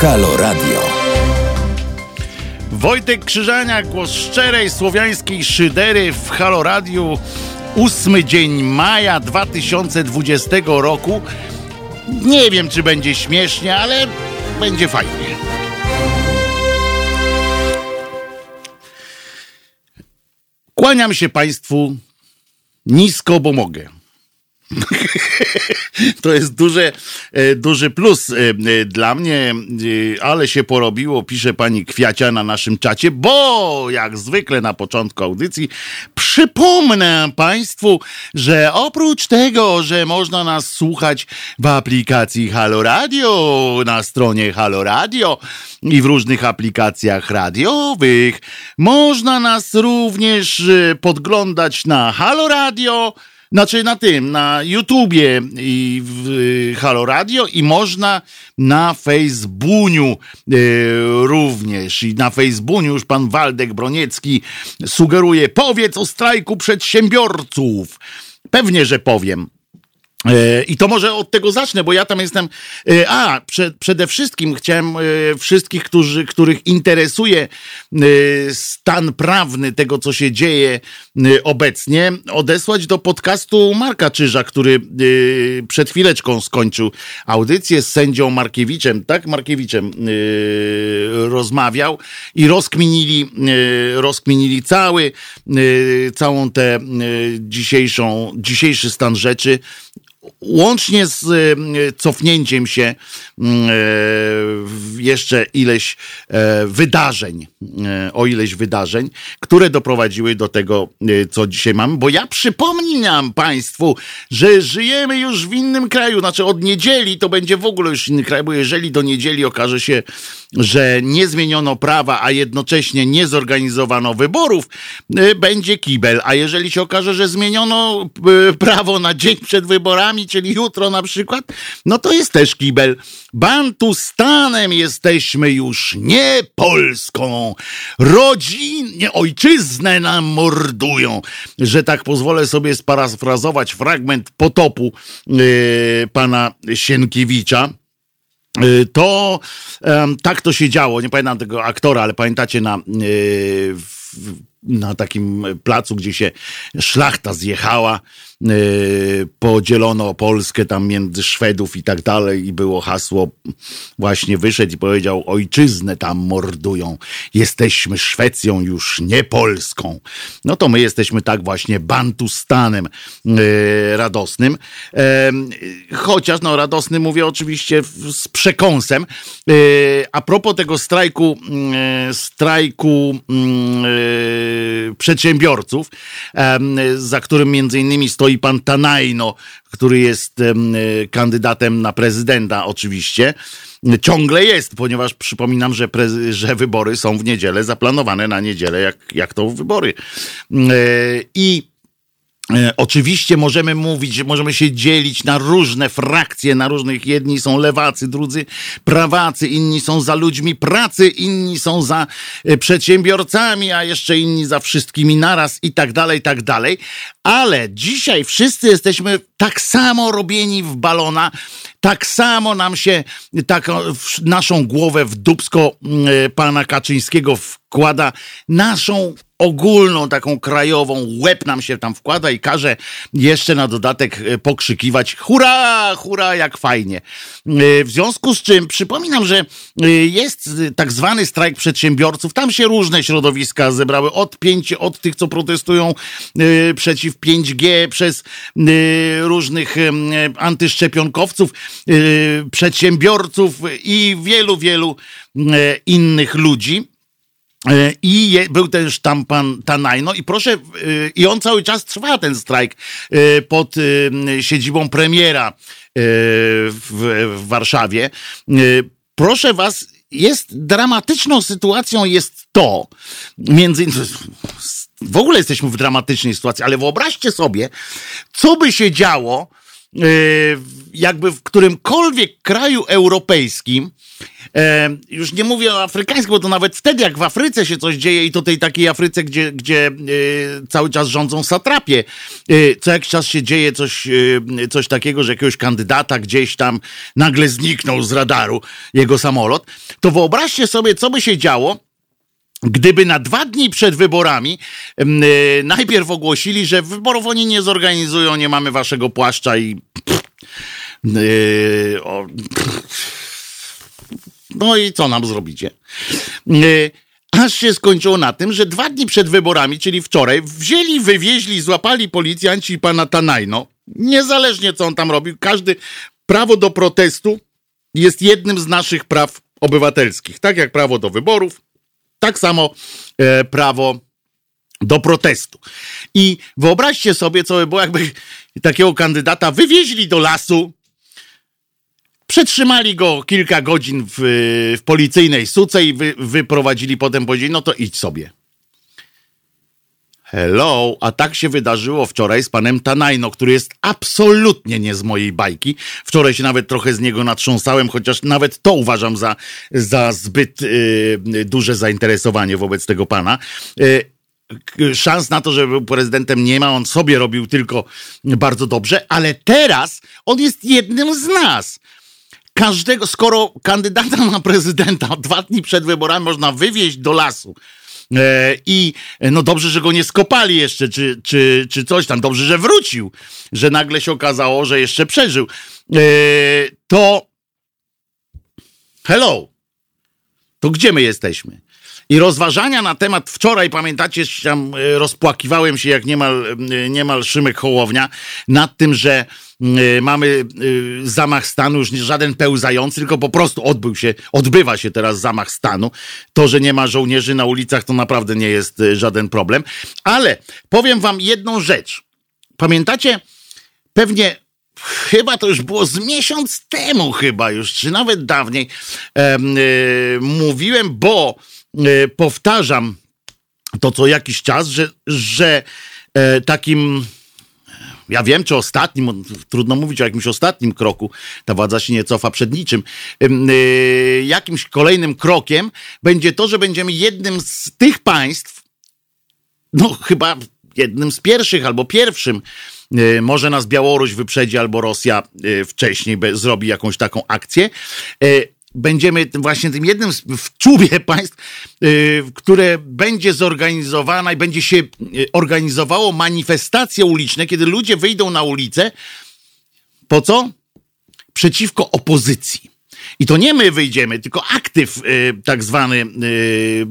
Halo Radio. Wojtek Krzyżania, głos szczerej słowiańskiej szydery w Halo Radiu. Ósmy dzień maja 2020 roku. Nie wiem, czy będzie śmiesznie, ale będzie fajnie. Kłaniam się Państwu nisko, bo mogę. To jest duży, e, duży plus e, e, dla mnie, ale się porobiło, pisze pani Kwiacia na naszym czacie, bo jak zwykle na początku audycji przypomnę Państwu, że oprócz tego, że można nas słuchać w aplikacji Halo Radio, na stronie Halo Radio i w różnych aplikacjach radiowych, można nas również podglądać na Halo Radio, znaczy na tym, na YouTubie i w Halo Radio i można na Facebooku e, również. I na Facebooku już pan Waldek Broniecki sugeruje, powiedz o strajku przedsiębiorców. Pewnie, że powiem. E, I to może od tego zacznę, bo ja tam jestem. E, a, prze, przede wszystkim chciałem e, wszystkich, którzy, których interesuje stan prawny tego, co się dzieje obecnie, odesłać do podcastu Marka Czyża, który przed chwileczką skończył audycję z sędzią Markiewiczem, tak? Markiewiczem rozmawiał i rozkminili, rozkminili cały, całą tę dzisiejszą, dzisiejszy stan rzeczy łącznie z e, cofnięciem się jeszcze ileś e, wydarzeń, o ileś wydarzeń, które doprowadziły do tego, co dzisiaj mamy, bo ja przypominam Państwu, że żyjemy już w innym kraju, znaczy od niedzieli to będzie w ogóle już inny kraj, bo jeżeli do niedzieli okaże się, że nie zmieniono prawa, a jednocześnie nie zorganizowano wyborów, będzie kibel, a jeżeli się okaże, że zmieniono prawo na dzień przed wyborami, czyli jutro na przykład, no to jest też kibel. Bantustanem jesteśmy już, nie Polską. Rodzinie, ojczyznę nam mordują. Że tak pozwolę sobie sparafrazować fragment potopu yy, pana Sienkiewicza yy, to tak to się działo. Nie pamiętam tego aktora, ale pamiętacie na, yy, na takim placu, gdzie się szlachta zjechała podzielono Polskę tam między Szwedów i tak dalej i było hasło, właśnie wyszedł i powiedział, ojczyznę tam mordują, jesteśmy Szwecją już, nie Polską. No to my jesteśmy tak właśnie Bantustanem y, radosnym, chociaż no radosny mówię oczywiście z przekąsem. Y, a propos tego strajku, strajku przedsiębiorców, za którym między innymi stoi i pan Tanajno, który jest e, kandydatem na prezydenta oczywiście. Ciągle jest, ponieważ przypominam, że, że wybory są w niedzielę, zaplanowane na niedzielę, jak, jak to wybory. E, I oczywiście możemy mówić, możemy się dzielić na różne frakcje, na różnych. Jedni są lewacy, drudzy prawacy, inni są za ludźmi pracy, inni są za e, przedsiębiorcami, a jeszcze inni za wszystkimi naraz i tak dalej, i tak dalej. Ale dzisiaj wszyscy jesteśmy tak samo robieni w balona, tak samo nam się tak naszą głowę w dubsko e, pana Kaczyńskiego wkłada naszą ogólną, taką krajową, łeb nam się tam wkłada i każe jeszcze na dodatek e, pokrzykiwać hurra, hurra, jak fajnie. E, w związku z czym przypominam, że e, jest tak zwany strajk przedsiębiorców. Tam się różne środowiska zebrały, od pięć, od tych, co protestują przeciw 5G, przez różnych antyszczepionkowców, przedsiębiorców i wielu, wielu innych ludzi. E, I je, był też tam pan Tanajno i proszę, e, i on cały czas trwa ten strajk e, pod siedzibą premiera w, w Warszawie. Proszę was, jest dramatyczną sytuacją jest to, między w ogóle jesteśmy w dramatycznej sytuacji, ale wyobraźcie sobie, co by się działo, jakby w którymkolwiek kraju europejskim już nie mówię o afrykańskim, bo to nawet wtedy, jak w Afryce się coś dzieje i to tej takiej Afryce, gdzie, gdzie e, cały czas rządzą satrapie, e, co jakiś czas się dzieje coś, e, coś takiego, że jakiegoś kandydata gdzieś tam nagle zniknął z radaru jego samolot, to wyobraźcie sobie, co by się działo, Gdyby na dwa dni przed wyborami yy, najpierw ogłosili, że wyborów oni nie zorganizują, nie mamy waszego płaszcza i. Yy, o, no i co nam zrobicie? Yy, aż się skończyło na tym, że dwa dni przed wyborami, czyli wczoraj, wzięli, wywieźli, złapali policjanci pana Tanajno. Niezależnie co on tam robił, każdy prawo do protestu jest jednym z naszych praw obywatelskich. Tak jak prawo do wyborów, tak samo e, prawo do protestu. I wyobraźcie sobie, co by było, jakby takiego kandydata wywieźli do lasu, przetrzymali go kilka godzin w, w policyjnej suce i wy, wyprowadzili potem, powiedzieli, no to idź sobie. Hello, a tak się wydarzyło wczoraj z panem Tanajno, który jest absolutnie nie z mojej bajki. Wczoraj się nawet trochę z niego natrząsałem, chociaż nawet to uważam za, za zbyt y, duże zainteresowanie wobec tego pana. Y, szans na to, żeby był prezydentem nie ma, on sobie robił tylko bardzo dobrze, ale teraz on jest jednym z nas każdego, skoro kandydata na prezydenta dwa dni przed wyborami można wywieźć do lasu, E, I no dobrze, że go nie skopali jeszcze, czy, czy, czy coś tam. Dobrze, że wrócił, że nagle się okazało, że jeszcze przeżył. E, to hello, to gdzie my jesteśmy? I rozważania na temat, wczoraj pamiętacie, tam e, rozpłakiwałem się jak niemal, niemal Szymek Hołownia nad tym, że mamy y, zamach stanu, już żaden pełzający, tylko po prostu odbył się, odbywa się teraz zamach stanu. To, że nie ma żołnierzy na ulicach, to naprawdę nie jest y, żaden problem. Ale powiem wam jedną rzecz. Pamiętacie, pewnie chyba to już było z miesiąc temu chyba już, czy nawet dawniej, e, mówiłem, bo e, powtarzam to co jakiś czas, że, że e, takim ja wiem, czy ostatnim, trudno mówić o jakimś ostatnim kroku, ta władza się nie cofa przed niczym. Y, jakimś kolejnym krokiem będzie to, że będziemy jednym z tych państw, no chyba jednym z pierwszych albo pierwszym, y, może nas Białoruś wyprzedzi albo Rosja y, wcześniej zrobi jakąś taką akcję będziemy właśnie tym jednym w czubie państw, y, które będzie zorganizowana i będzie się y, organizowało manifestacje uliczne, kiedy ludzie wyjdą na ulicę. Po co? Przeciwko opozycji. I to nie my wyjdziemy, tylko aktyw y, tak zwany, y,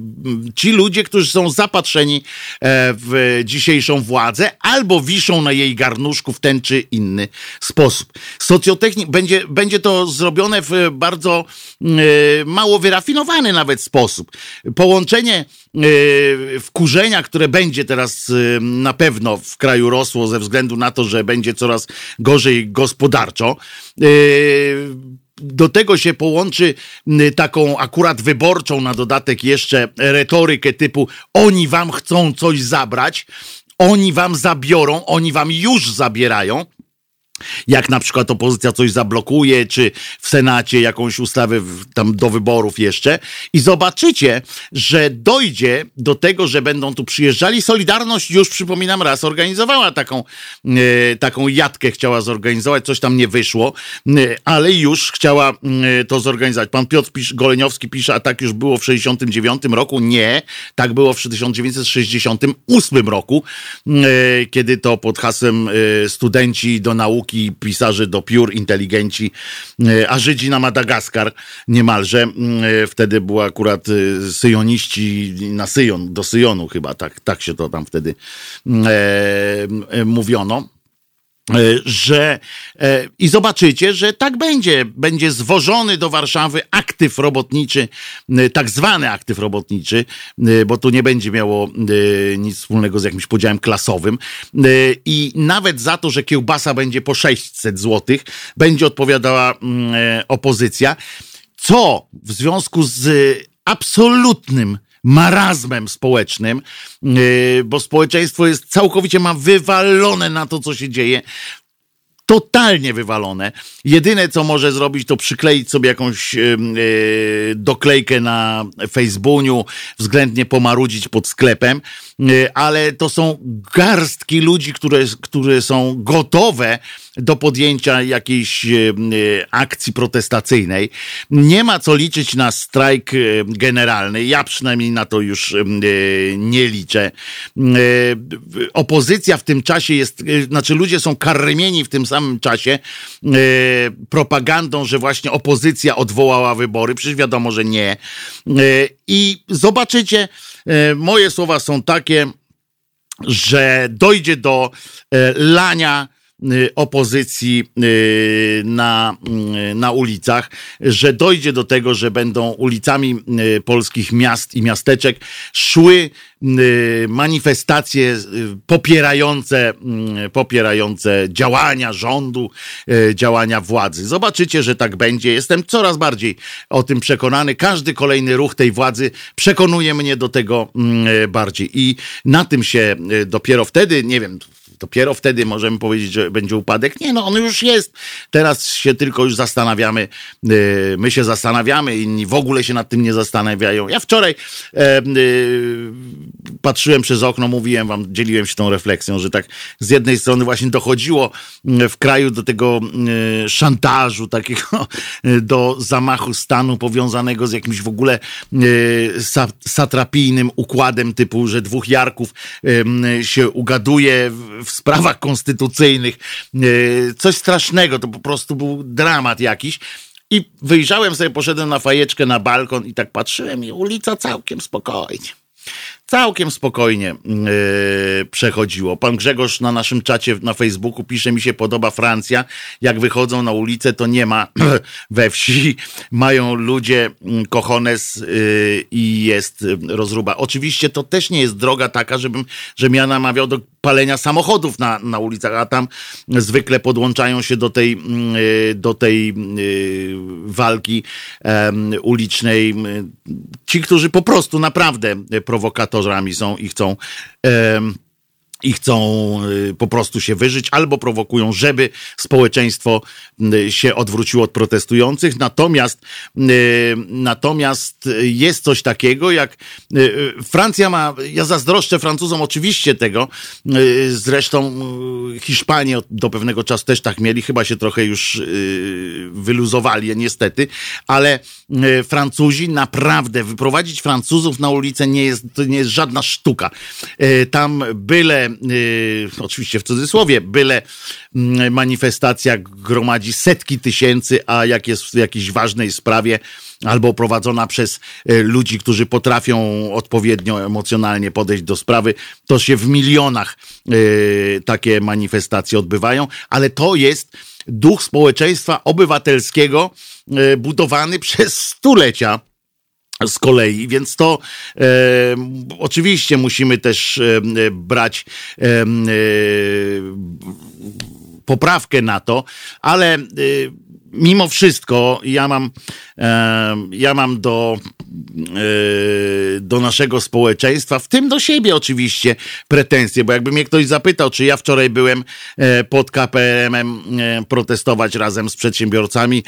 ci ludzie, którzy są zapatrzeni e, w dzisiejszą władzę albo wiszą na jej garnuszku w ten czy inny sposób. Socjotechnik będzie, będzie to zrobione w bardzo y, mało wyrafinowany nawet sposób. Połączenie wkurzenia, które będzie teraz na pewno w kraju rosło ze względu na to, że będzie coraz gorzej gospodarczo do tego się połączy taką akurat wyborczą na dodatek jeszcze retorykę typu oni wam chcą coś zabrać, oni wam zabiorą, oni wam już zabierają jak na przykład opozycja coś zablokuje, czy w Senacie jakąś ustawę tam do wyborów jeszcze i zobaczycie, że dojdzie do tego, że będą tu przyjeżdżali. Solidarność już, przypominam raz, organizowała taką, e, taką jatkę, chciała zorganizować, coś tam nie wyszło, e, ale już chciała e, to zorganizować. Pan Piotr pisz, Goleniowski pisze, a tak już było w 69 roku. Nie, tak było w 1968 roku, e, kiedy to pod hasłem e, studenci do nauki nauki, pisarze do piór, inteligenci, e, a Żydzi na Madagaskar niemalże. Mm, e, wtedy było akurat e, syjoniści na Syjon, do Syjonu chyba, tak, tak się to tam wtedy mm, e, mówiono. E, że e, i zobaczycie, że tak będzie. Będzie zwożony do Warszawy aktyw robotniczy, e, tak zwany aktyw robotniczy, bo tu nie będzie miało nic wspólnego z jakimś podziałem klasowym. I nawet za to, że kiełbasa będzie po 600 zł, będzie odpowiadała mm, opozycja, co w związku z absolutnym marazmem społecznym, yy, bo społeczeństwo jest całkowicie ma wywalone na to, co się dzieje. totalnie wywalone. Jedyne, co może zrobić, to przykleić sobie jakąś yy, doklejkę na Facebooku, względnie pomarudzić pod sklepem, ale to są garstki ludzi, które, które są gotowe do podjęcia jakiejś akcji protestacyjnej. Nie ma co liczyć na strajk generalny. Ja przynajmniej na to już nie liczę. Opozycja w tym czasie jest, znaczy ludzie są karmieni w tym samym czasie propagandą, że właśnie opozycja odwołała wybory. Przecież wiadomo, że nie. I zobaczycie, moje słowa są takie, że dojdzie do lania Y, opozycji y, na, y, na ulicach, że dojdzie do tego, że będą ulicami polskich miast i miasteczek szły manifestacje popierające, popierające działania rządu, działania władzy. Zobaczycie, że tak będzie. Jestem coraz bardziej o tym przekonany. Każdy kolejny ruch tej władzy przekonuje mnie do tego bardziej. I na tym się dopiero wtedy, nie wiem, dopiero wtedy możemy powiedzieć, że będzie upadek. Nie, no on już jest. Teraz się tylko już zastanawiamy, y, my się zastanawiamy, inni w ogóle się nad tym nie zastanawiają. Ja wczoraj e, y, patrzyłem przez okno, mówiłem wam, dzieliłem się tą refleksją, że tak z jednej strony właśnie dochodziło mm, w kraju do tego y, szantażu, takiego do zamachu stanu powiązanego z jakimś w ogóle satrapijnym układem typu, że dwóch Jarków się ugaduje w w sprawach konstytucyjnych. E, coś strasznego, to po prostu był dramat jakiś. I wyjrzałem sobie, poszedłem na fajeczkę na balkon i tak patrzyłem i ulica całkiem spokojnie całkiem spokojnie yy, przechodziło. Pan Grzegorz na naszym czacie na Facebooku pisze, mi się podoba Francja. Jak wychodzą na ulicę, to nie ma we wsi. Mają ludzie kochones mm, yy, i jest rozruba. Oczywiście to też nie jest droga taka, żebym, żebym ja namawiał do palenia samochodów na, na ulicach, a tam zwykle podłączają się do tej, yy, do tej yy, walki ulicznej ci, którzy po prostu naprawdę prowokatorzy dyktatorami są i chcą i chcą y, po prostu się wyżyć, albo prowokują, żeby społeczeństwo y, się odwróciło od protestujących. Natomiast, y, natomiast jest coś takiego, jak Francja ma, ja zazdroszczę Francuzom oczywiście tego, zresztą Hiszpanie do pewnego czasu też tak mieli, chyba się trochę już wyluzowali, niestety, ale Francuzi naprawdę, wyprowadzić Francuzów na ulicę nie jest, to nie jest żadna sztuka. Tam byle Y, oczywiście w cudzysłowie, byle mm, manifestacja gromadzi setki tysięcy, a jak jest w jakiejś ważnej sprawie albo prowadzona przez y, ludzi, którzy potrafią odpowiednio emocjonalnie podejść do sprawy, to się w milionach y, takie manifestacje odbywają, ale to jest duch społeczeństwa obywatelskiego budowany przez stulecia z kolei, więc to e, oczywiście musimy też e, brać e, e poprawkę na to, ale e, mimo wszystko ja mam, e, ja mam do, do naszego społeczeństwa, w tym do siebie oczywiście, pretensje, bo jakby mnie ktoś zapytał, czy ja wczoraj byłem pod KPRM-em protestować razem z przedsiębiorcami,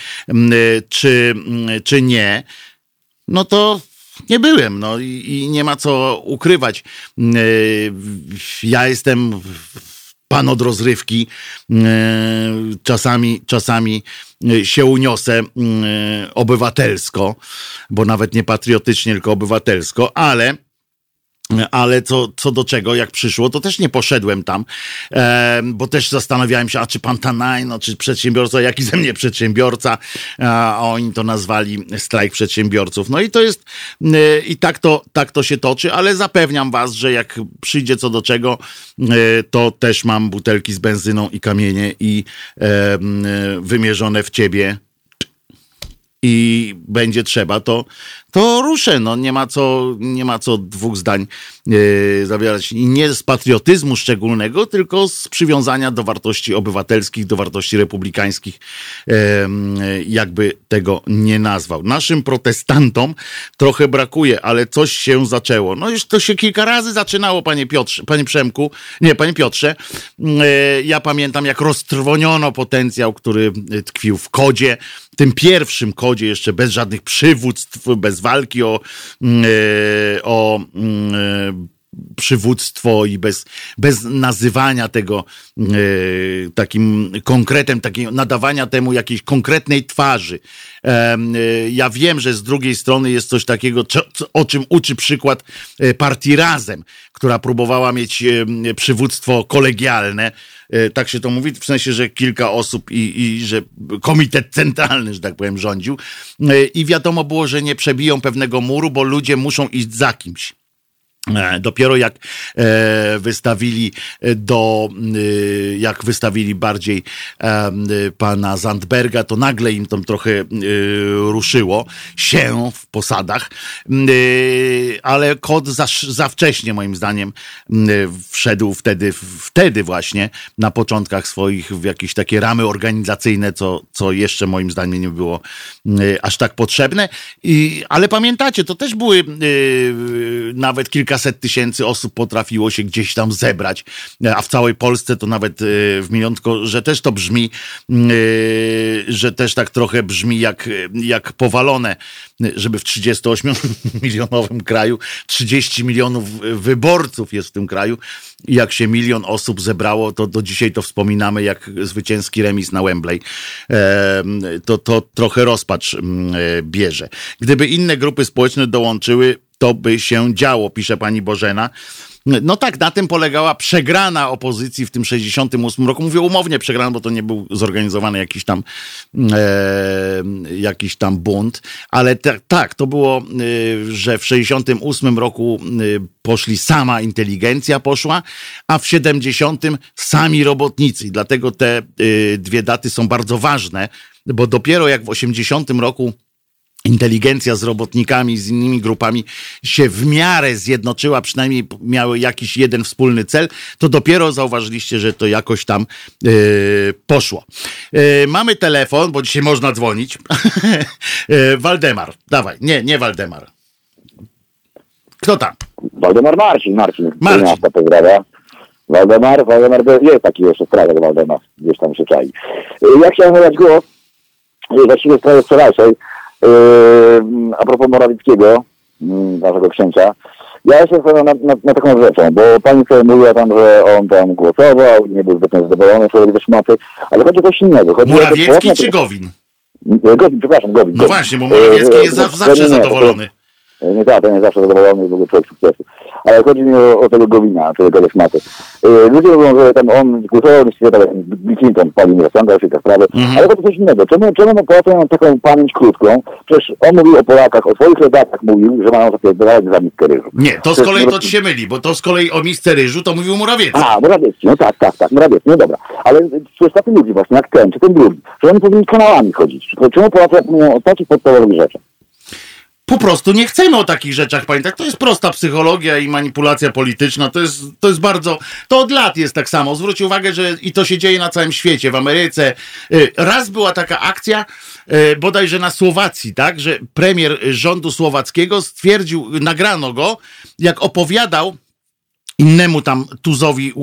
czy, czy nie, no to nie byłem, no i, i nie ma co ukrywać. Mm, e, ja jestem pan od rozrywki. Mm, e, czasami, czasami się uniosę mm, obywatelsko, bo nawet nie patriotycznie, tylko obywatelsko, ale ale co, co do czego, jak przyszło, to też nie poszedłem tam, e, bo też zastanawiałem się, a czy pan Tanaj, no, czy przedsiębiorca, jaki ze mnie przedsiębiorca, a oni to nazwali strajk przedsiębiorców. No i to jest, e, i tak to, tak to się toczy, ale zapewniam was, że jak przyjdzie co do czego, e, to też mam butelki z benzyną i kamienie i e, wymierzone w ciebie i będzie trzeba, to, to ruszę. No, nie, ma co, nie ma co dwóch zdań yy, zawierać. I nie z patriotyzmu szczególnego, tylko z przywiązania do wartości obywatelskich, do wartości republikańskich, yy, jakby tego nie nazwał. Naszym protestantom trochę brakuje, ale coś się zaczęło. No już to się kilka razy zaczynało, panie Piotrze, panie Przemku, nie, panie Piotrze. Yy, ja pamiętam, jak roztrwoniono potencjał, który tkwił w kodzie, tym pierwszym kodzie, jeszcze bez żadnych przywództw, bez walki o, mm, e, o mm, e, przywództwo i bez, bez nazywania tego e, takim konkretem, takiego nadawania temu jakiejś konkretnej twarzy. E, ja wiem, że z drugiej strony jest coś takiego, co, o czym uczy przykład partii Razem, która próbowała mieć e, przywództwo kolegialne. E, tak się to mówi, w sensie, że kilka osób i, i że komitet centralny, że tak powiem, rządził. E, I wiadomo było, że nie przebiją pewnego muru, bo ludzie muszą iść za kimś. E, dopiero jak e, wystawili e, do, jak wystawili bardziej pana Zandberga, to nagle im to trochę ruszyło się w posadach, ale kod za, za wcześnie moim zdaniem wszedł wtedy, wtedy właśnie na początkach swoich w jakieś takie ramy organizacyjne, co, co jeszcze moim zdaniem nie było aż tak potrzebne. I, ale pamiętacie, to też były nawet kilka kilkaset tysięcy osób potrafiło się gdzieś tam zebrać, a w całej Polsce to nawet e, w Miliątko, że też to brzmi, e, że też tak trochę brzmi jak, jak powalone, żeby w 38-milionowym kraju 30 milionów wyborców jest w tym kraju i jak się milion osób zebrało, to do dzisiaj to wspominamy jak zwycięski remis na Wembley. E, to, to trochę rozpacz bierze. Gdyby inne grupy społeczne dołączyły, to by się działo, pisze pani Bożena. No tak, na tym polegała przegrana opozycji w tym 68 roku. Mówię umownie przegrana, bo to nie był zorganizowany jakiś tam e, jakiś tam bunt, ale tak, to było, e, że w 68 roku e, poszli sama inteligencja poszła, a w 70 sami robotnicy. Dlatego te e, dwie daty są bardzo ważne, bo dopiero jak w 80 roku inteligencja z robotnikami, z innymi grupami się w miarę zjednoczyła, przynajmniej miały jakiś jeden wspólny cel, to dopiero zauważyliście, że to jakoś tam yy, poszło. Yy, mamy telefon, bo dzisiaj można dzwonić. yy, Waldemar, dawaj. Nie, nie Waldemar. Kto tam? Waldemar Marcin, Marcin. Marcin. Miasta pozdrawia. Waldemar, Waldemar, jest taki jeszcze sprawek Waldemar, gdzieś tam się czai. Ja chciałem zadać głos, właściwie w sprawie wczorajszej, a propos Morawieckiego, mm, naszego księcia, ja się zastanawiam nad, nad, nad, taką rzeczą, bo pani sobie mówiła tam, że on tam głosował, nie był zbyt zadowolony z swojej szmaty, ale chodzi o coś innego. Chodzi Morawiecki czy Gowin? Gowin, przepraszam, Gowin. No właśnie, bo Morawiecki jest yy, zawsze zadowolony. Nie tak, to nie zawsze zadowolony, w ogóle człowiek sukcesu ale chodzi mi o, o tego Gowina, tego Lesmaty. Yy, ludzie mówią, że tam on głosował, że tak Bill Clinton palił nie rozsądzał się te sprawy, mhm. ale to coś innego. Czemu, czemu Polacy mają taką pamięć krótką? Przecież on mówił o Polakach, o swoich rodakach mówił, że mają zapierdalać za miskę ryżu. Nie, to z kolei to ci się myli, bo to z kolei o misce ryżu to mówił Morawiecki. A, Morawiecki, no tak, tak, tak, Morawiecki, no dobra. Ale przecież tacy ludzi właśnie, jak ten, czy ten drugi, że oni powinni kanałami chodzić. Czemu Polacy mówią o takich podstawowych rzeczach? Po prostu nie chcemy o takich rzeczach pamiętać. To jest prosta psychologia i manipulacja polityczna. To jest, to jest bardzo. To od lat jest tak samo. Zwróć uwagę, że i to się dzieje na całym świecie, w Ameryce. Y, raz była taka akcja, y, bodajże na Słowacji, tak, że premier rządu słowackiego stwierdził, nagrano go, jak opowiadał innemu tam tuzowi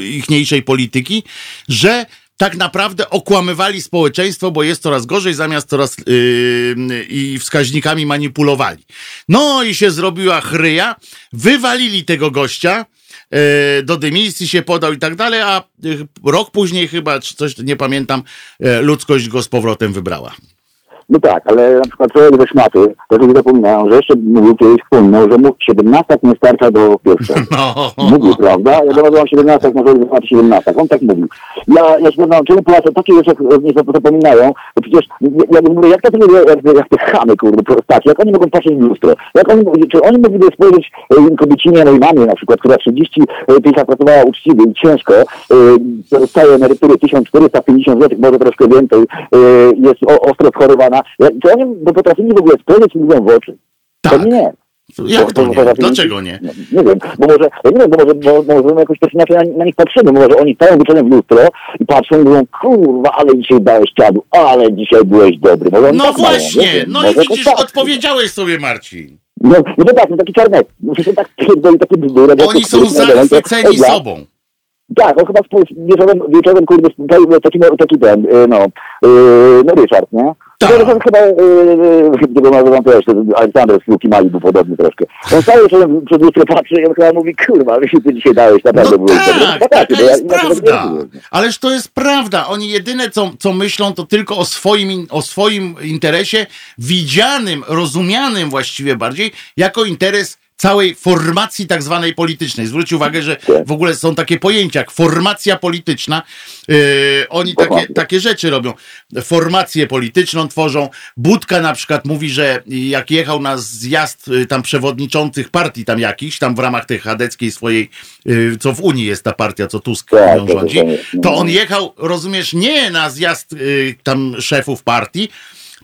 ichniejszej polityki, że tak naprawdę okłamywali społeczeństwo, bo jest coraz gorzej, zamiast coraz yy, i wskaźnikami manipulowali. No i się zrobiła chryja, wywalili tego gościa, yy, do dymisji się podał i tak dalej, a yy, rok później chyba, czy coś, nie pamiętam, yy, ludzkość go z powrotem wybrała. No tak, ale na przykład człowiek ze szmaty, to sobie zapominają, że jeszcze mówił kiedyś wspólną, że mu 17 nie starcza do pierwszego. No. Mówił, prawda? Ja dowiadywam 17, może wystarczy 17. On tak mówił. Ja, ja się czemu Polacy takie nie zapominają, bo przecież ja mówię, jak to jak, jak, jak te chamy, kurde, prostaci, jak oni mogą patrzeć w lustro? Jak oni, czy oni mogliby spojrzeć e, kobiecinie, mojej mamie na przykład, która 35 lat pracowała uczciwie i ciężko, dostaje emerytury 1450 zł, może troszkę więcej, jest ostro schorowana, na... Czy oni by potrafili w ogóle spojrzeć ludziom w oczy? Tak. To nie. Jak to nie? Dlaczego nie? No, nie wiem, bo może, ja nie wiem, bo może, bo, może my jakoś też inaczej na, na nich patrzymy, może oni stają wieczorem w lustro i patrzą i mówią, kurwa, ale dzisiaj dałeś ciadu, ale dzisiaj byłeś dobry. Może no tak właśnie, mają, no i widzisz, tak. odpowiedziałeś sobie Marcin. No, no to tak, no taki czarnek, no się tak pierdoli takie bzdury. Oni są zachwyceni sobą. Tak, on chyba wieczorem, wieczorem kurde, taki, taki ten, y, no, y, no Ryszard, nie? Tak. To, to chyba, gdy go nazywam też, Aleksander z Luki Mali podobny troszkę. On cały czas przed lustro patrzy i on chyba mówi, kurwa, wiesz, ty dzisiaj dałeś, naprawdę no byłeś tak, dobry. No, tak, jest ja, prawda. Ależ to jest prawda. Oni jedyne, co, co myślą, to tylko o swoim, o swoim interesie, widzianym, rozumianym właściwie bardziej, jako interes całej formacji tak zwanej politycznej. Zwróćcie uwagę, że w ogóle są takie pojęcia jak formacja polityczna. Yy, oni takie, takie rzeczy robią. Formację polityczną tworzą. Budka na przykład mówi, że jak jechał na zjazd yy, tam przewodniczących partii tam jakichś, tam w ramach tej chadeckiej swojej, yy, co w Unii jest ta partia, co Tusk tak, ją rządzi, to on jechał, rozumiesz, nie na zjazd yy, tam szefów partii,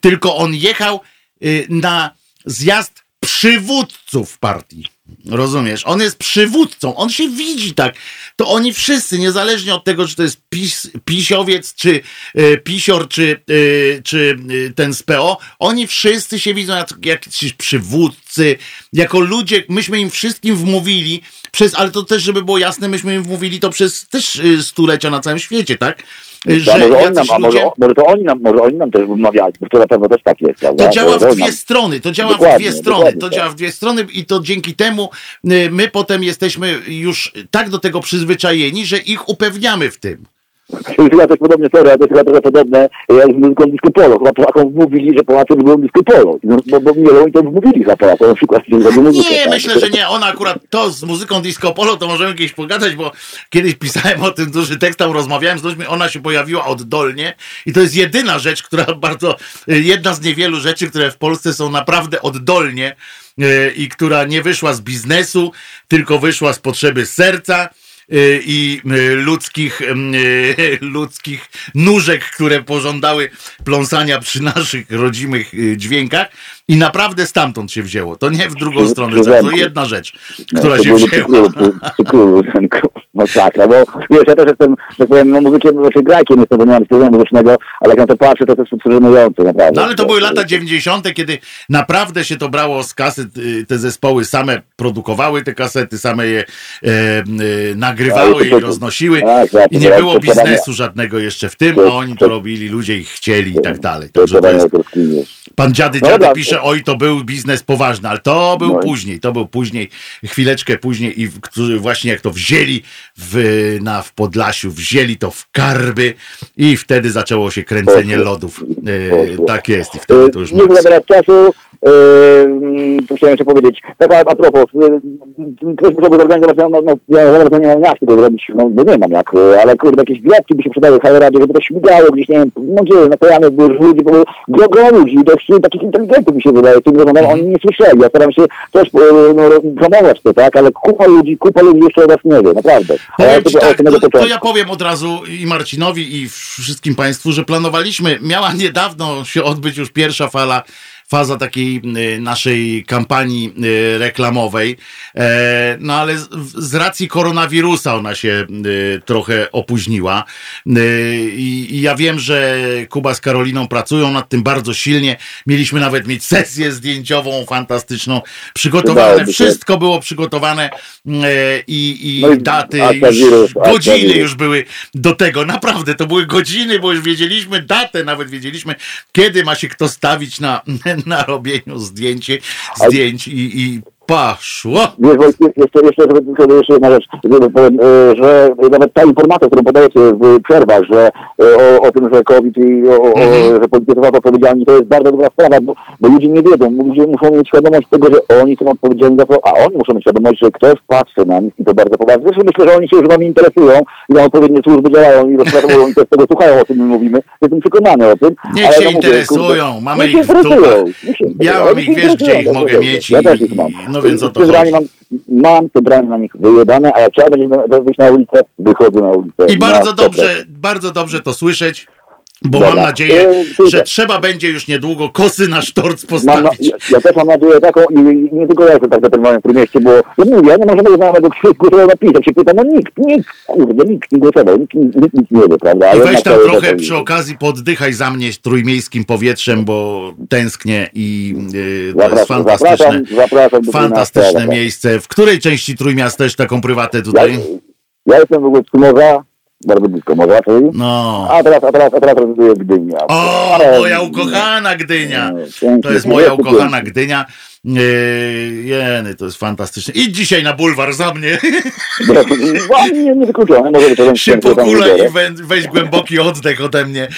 tylko on jechał yy, na zjazd przywódców partii. Rozumiesz? On jest przywódcą, on się widzi tak. To oni wszyscy, niezależnie od tego, czy to jest pis, pisiowiec, czy y, pisior, czy, y, czy y, ten z PO, oni wszyscy się widzą jak jakiś przywódcy, jako ludzie, myśmy im wszystkim wmówili, przez, ale to też, żeby było jasne, myśmy im wmówili to przez też stulecia na całym świecie, tak? Że może, oni nam, a może, może, to oni nam, może oni nam też wmawiali, bo to na pewno też tak jest. Prawda? To działa w dwie strony, to działa dokładnie, w dwie strony, to tak. działa w dwie strony i to dzięki temu y, my potem jesteśmy już tak do tego przyzwyczajeni, że ich upewniamy w tym. Ja też podobnie, sorry, ja też chyba trochę podobne, jak z muzyką disco polo. Chyba Polakom mówili, że Polacy lubią disco polo. No, bo, bo nie, oni to mówili za Polakom, na przykład. Muzykę, nie, tak. myślę, że nie. Ona akurat to z muzyką disco polo, to możemy kiedyś pogadać, bo kiedyś pisałem o tym duży tekst, tam rozmawiałem z ludźmi, ona się pojawiła oddolnie i to jest jedyna rzecz, która bardzo, jedna z niewielu rzeczy, które w Polsce są naprawdę oddolnie e, i która nie wyszła z biznesu, tylko wyszła z potrzeby serca i y, ludzkich, y, ludzkich nóżek, które pożądały pląsania przy naszych rodzimych dźwiękach. I naprawdę stamtąd się wzięło. To nie w drugą stronę. To jedna rzecz, która się wzięła. Masakra, bo wiesz, ja też jestem, tak powiem, no muzykiem, znaczy grajkiem jestem, bo nie mam stylu muzycznego, ale jak na to patrzę, to to jest żenujące, naprawdę. No ale to były lata 90., kiedy naprawdę się to brało z kaset, te zespoły same produkowały te kasety, same je e, e, nagrywały i roznosiły tak, tak, i nie było biznesu żadnego jeszcze w tym, a oni to robili, ludzie ich chcieli i tak dalej. Także to jest, pan Dziady no Dziady pisze, oj, to był biznes poważny, ale to był no. później, to był później, chwileczkę później i którzy właśnie jak to wzięli w, na, w Podlasiu, wzięli to w karby i wtedy zaczęło się kręcenie lodów. E, tak jest i wtedy to już... Nie czasu, Yy, chciałem jeszcze powiedzieć, tak a, a propos, ktoś musiałby zorganizować, no, no, ja no, nie mam jak tego zrobić, no bo nie mam jak, ale kurde, jakieś gwiazdki by się przydały w Hajeradzie, żeby to śmigało gdzieś, nie wiem, no gdzie, na bo już ludzi, bo grogo ludzi, dość takich inteligentów mi się wydaje, tym rozmawiam, oni nie słyszeli, ja staram się też no, promować to, tak, ale kupa ludzi, kupa ludzi jeszcze o was nie wie, naprawdę. Powiem to, tak, to, to ja powiem od razu i Marcinowi i wszystkim Państwu, że planowaliśmy, miała niedawno się odbyć już pierwsza fala faza takiej y, naszej kampanii y, reklamowej. E, no ale z racji koronawirusa ona się y, trochę opóźniła. I ja wiem, że Kuba z Karoliną pracują nad tym bardzo silnie. Mieliśmy nawet mieć sesję zdjęciową fantastyczną. Przygotowane, wszystko było przygotowane i, i no daty, już, godziny już były do tego. Naprawdę, to były godziny, bo już wiedzieliśmy datę, nawet wiedzieliśmy, kiedy ma się kto stawić na, na robieniu zdjęci, zdjęć i, i Poszło. Wiesz, jeszcze, jeszcze, żeby, jeszcze jedna rzecz, powiem, e, że nawet ta informacja, którą podajecie w przerwach, że e, o, o tym, że COVID i o, mhm. że politycy są odpowiedzialni, to jest bardzo dobra sprawa, bo, bo ludzie nie wiedzą. Ludzie muszą mieć świadomość tego, że oni są odpowiedzialni za to, a oni muszą mieć świadomość, że ktoś patrzy na nich i to bardzo poważnie. Zresztą myślę, że oni się już wami interesują i na odpowiednie służby działają i rozprawują i też tego słuchają, o tym my mówimy. Jestem przekonany o tym. Niech się interesują, kurde, mamy ich w dupach. Ja mam ich, wiesz, gdzie ich mogę mieć ja też ich mam. No więc o to chodzi. Mam, mam centralnie na nich wyjebane, a jak trzeba będzie wyjść na ulicę, wychodzę na ulicę. I bardzo dobrze, bardzo dobrze to słyszeć. Bo Dobra. mam nadzieję, e, że trzeba będzie już niedługo kosy na sztorc postawić. Mam, ja, też mam nadzieję taką i nie tylko ja jestem tak zatrudniony w tym mieście, bo ja mówię, ja nie możemy nawet do wszystkiego żeby napisać. Się pyta, no nikt, nikt, kurde, nikt nie głosował, nikt, nikt nic nie wie, prawda? I weź tam trochę to, przy okazji poddychaj za mnie trójmiejskim powietrzem, bo tęsknię i yy, to jest fantastyczne, zapraszam, zapraszam fantastyczne miejsce. W której części Trójmiasta też taką prywatę tutaj? Ja, ja jestem w ogóle z bardzo blisko morza, czyli... No. A teraz, a teraz, a teraz rezyduję w Gdyni. O, Ale... moja ukochana Gdynia! To jest moja ukochana Gdynia. Jeny, to jest fantastyczne. I dzisiaj na bulwar za mnie. Nie, nie wykluczone. Może się i weź głęboki oddech ode mnie.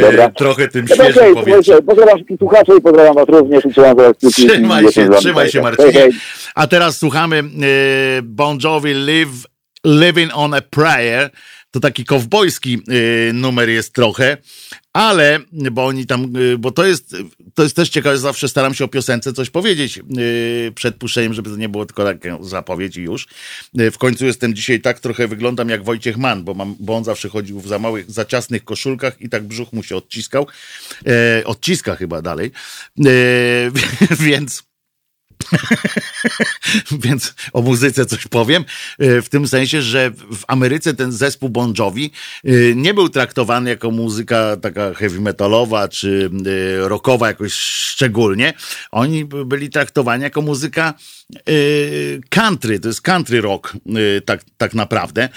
Dobra. Trochę tym no świeżym okay, powietrzem. Pozdrawiam słuchaczy i pozdrawiam was również. Trzymaj się, trzymaj się Marcinie. A teraz słuchamy Bon Jovi Live, Living on a Prayer to taki kowbojski y, numer jest trochę, ale, bo oni tam, y, bo to jest, to jest też ciekawe, zawsze staram się o piosence coś powiedzieć y, przed puszczeniem, żeby to nie było tylko taka zapowiedź i już. W końcu jestem dzisiaj tak trochę wyglądam jak Wojciech Mann, bo, mam, bo on zawsze chodził w za małych, za ciasnych koszulkach i tak brzuch mu się odciskał. E, odciska chyba dalej. E, więc Więc o muzyce coś powiem. E, w tym sensie, że w Ameryce ten zespół Bon Jovi e, nie był traktowany jako muzyka taka heavy metalowa czy e, rockowa jakoś szczególnie. Oni byli traktowani jako muzyka country, to jest country rock tak, tak naprawdę.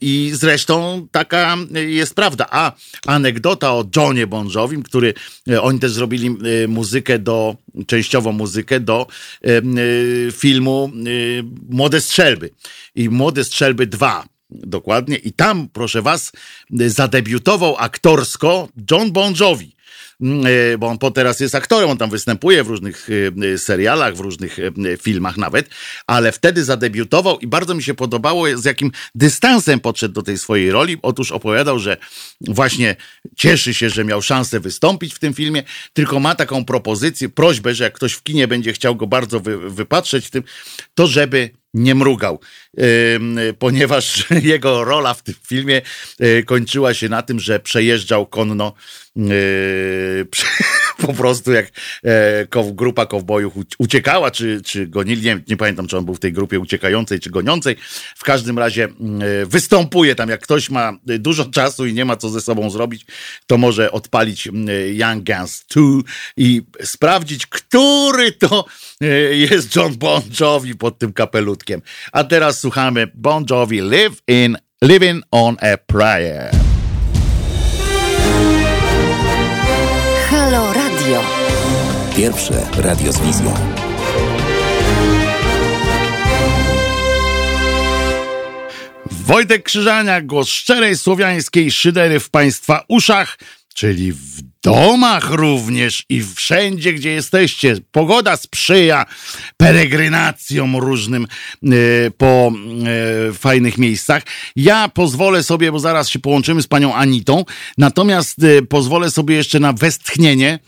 I zresztą taka jest prawda. A anegdota o Johnie Bon który oni też zrobili muzykę do, częściowo muzykę do filmu Młode Strzelby. I Młode Strzelby 2 dokładnie. I tam, proszę was, zadebiutował aktorsko John Bon. Mm, e, bo on po teraz jest aktorem, on tam występuje w różnych e, serialach, w różnych e, filmach nawet, ale wtedy zadebiutował i bardzo mi się podobało, z jakim dystansem podszedł do tej swojej roli. Otóż opowiadał, że właśnie cieszy się, że miał szansę wystąpić w tym filmie, tylko ma taką propozycję, prośbę, że jak ktoś w kinie będzie chciał go bardzo wy, wypatrzeć w tym, to żeby nie mrugał, ponieważ jego rola w tym filmie kończyła się na tym, że przejeżdżał konno Yy, po prostu jak e, grupa kowbojów uciekała, czy, czy gonili, nie, nie, pamiętam, czy on był w tej grupie uciekającej, czy goniącej. W każdym razie mm, e, występuje tam, jak ktoś ma dużo czasu i nie ma co ze sobą zrobić, to może odpalić mm, Young Guns 2 i sprawdzić, który to e, jest John Bon Jovi pod tym kapelutkiem. A teraz słuchamy Bon Jovi Live in Living on a Prayer. Pierwsze radio z wizją. Wojtek Krzyżania, głos szczerej słowiańskiej szydery w Państwa uszach, czyli w domach również i wszędzie, gdzie jesteście. Pogoda sprzyja peregrinacjom różnym e, po e, fajnych miejscach. Ja pozwolę sobie, bo zaraz się połączymy z panią Anitą, natomiast e, pozwolę sobie jeszcze na westchnienie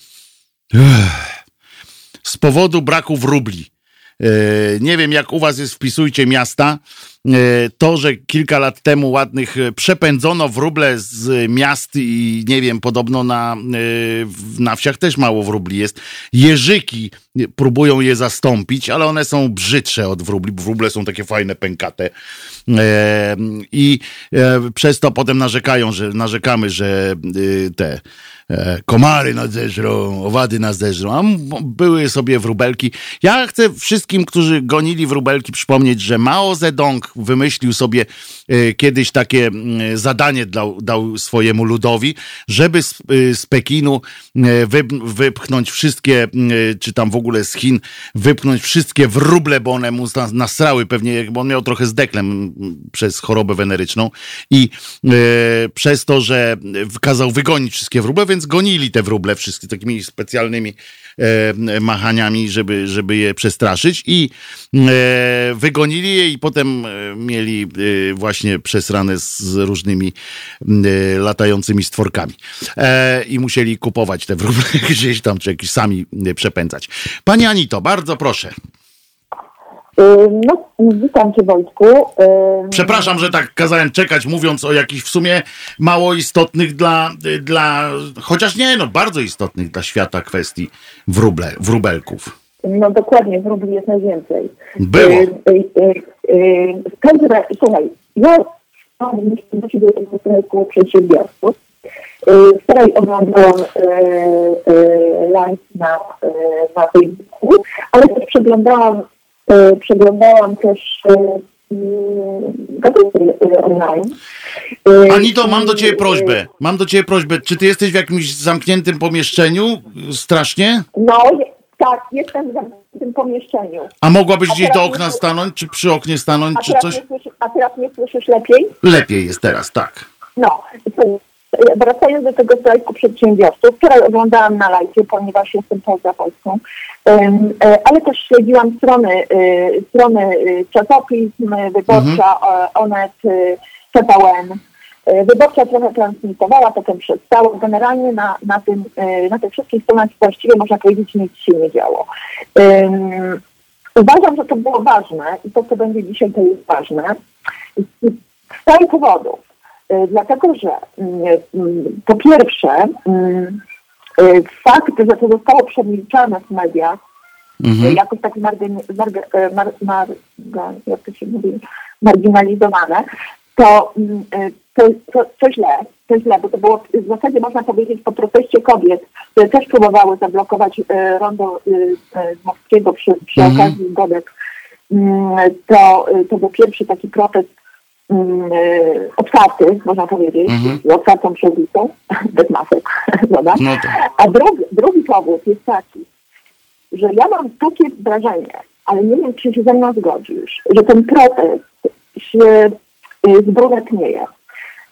z powodu braku wróbli. Nie wiem, jak u was jest, wpisujcie miasta. E, to, że kilka lat temu ładnych e, przepędzono wróble z miast i nie wiem, podobno na, e, na wsiach też mało wróbli jest. Jeżyki próbują je zastąpić, ale one są brzydsze od wróbli. Wróble są takie fajne, pękate. I przez to potem narzekają, że narzekamy, że te komary nas zeżrą, owady nas zeżrą, a były sobie wróbelki. Ja chcę wszystkim, którzy gonili wróbelki przypomnieć, że Mao Zedong wymyślił sobie kiedyś takie mm, zadanie dał, dał swojemu ludowi, żeby z, e, z Pekinu wy, wypchnąć wszystkie, czy tam w ogóle z Chin, wypchnąć wszystkie wróble, bo one mu nasrały pewnie, bo on miał trochę z deklem przez chorobę weneryczną i e, przez to, że kazał wygonić wszystkie wróble, więc gonili te wróble wszystkie takimi specjalnymi e, machaniami, żeby, żeby je przestraszyć i e, wygonili je i potem e, mieli e, właśnie przesrane z różnymi e, latającymi stworkami e, i musieli kupować te wróble gdzieś tam, czy jakieś sami przepędzać. Pani Anito, bardzo proszę. No, witam Cię Wojtku. Przepraszam, że tak kazałem czekać, mówiąc o jakichś w sumie mało istotnych dla, dla chociaż nie, no bardzo istotnych dla świata kwestii wróble, wróbelków. No dokładnie, wróbli jest najwięcej. Było. W każdym razie, słuchaj, ja mam do Ciebie jednego przedsiębiorców. Wczoraj oglądałam live na, na Facebooku, ale też przeglądałam przeglądałam też e, online. Anito, mam do ciebie prośbę. Mam do ciebie prośbę. Czy ty jesteś w jakimś zamkniętym pomieszczeniu? Strasznie? No, tak, jestem w zamkniętym pomieszczeniu. A mogłabyś gdzieś do okna stanąć, czy przy oknie stanąć, czy coś? Słyszy, a teraz mnie słyszysz lepiej? Lepiej jest teraz, tak. No, wracając do tego strajku przedsiębiorców, wczoraj oglądałam na live, ponieważ jestem poza Polską, e, ale też śledziłam strony, e, strony e, czasopism, Wyborcza, mhm. Onet, CPN. Wyborcza trochę transmitowała, potem przestała. Generalnie na, na, tym, na tych wszystkich stronach właściwie można powiedzieć nic się nie działo. Uważam, że to było ważne i to, co będzie dzisiaj, to jest ważne. Z całych powodów. E, dlatego, że mm, mm, po pierwsze mm, e, fakt, że to zostało przemilczane w mediach, mhm. jakoś tak margin, e, mar, mar, mar, jak to się mówi, marginalizowane, to, to, to, to źle, to źle, bo to było w zasadzie można powiedzieć po proteście kobiet, które też próbowały zablokować rondo Moskiego przy, przy mhm. okazji Godek. To, to był pierwszy taki protest Mm, otwarty, można powiedzieć, mhm. z otwartą przewicą, bez masek, No tak. A drugi, drugi powód jest taki, że ja mam takie wrażenie, ale nie wiem, czy się ze mną zgodzisz, że ten protest się zbrunetnieje.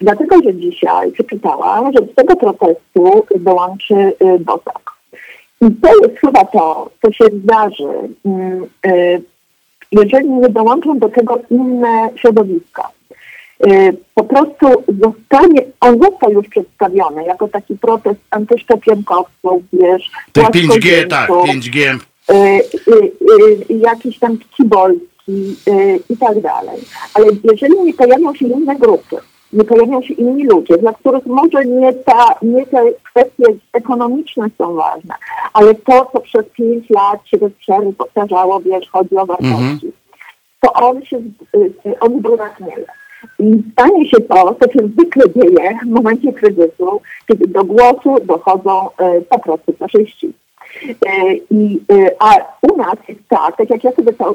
Dlatego, że dzisiaj przeczytałam, że z tego protestu dołączy e, Bosak. I to jest chyba to, co się zdarzy, mm, jeżeli nie dołączą do tego inne środowiska. Y, po prostu zostanie, on został już przedstawiony jako taki protest antyszczepionkowców, wiesz. Te 5G, tak, 5G. Y, y, jakiś tam kibolski i tak dalej. Ale jeżeli nie pojawią się inne grupy, nie pojawią się inni ludzie, dla których może nie, ta, nie te kwestie ekonomiczne są ważne, ale to, co przez pięć lat się bez przerwy powtarzało, wiesz, chodzi o wartości, mm -hmm. to on się, on braknieje. I stanie się to, co się zwykle dzieje w momencie kryzysu, kiedy do głosu dochodzą e, po prostu faszyści. E, I, e, a u nas jest tak, tak jak ja sobie to,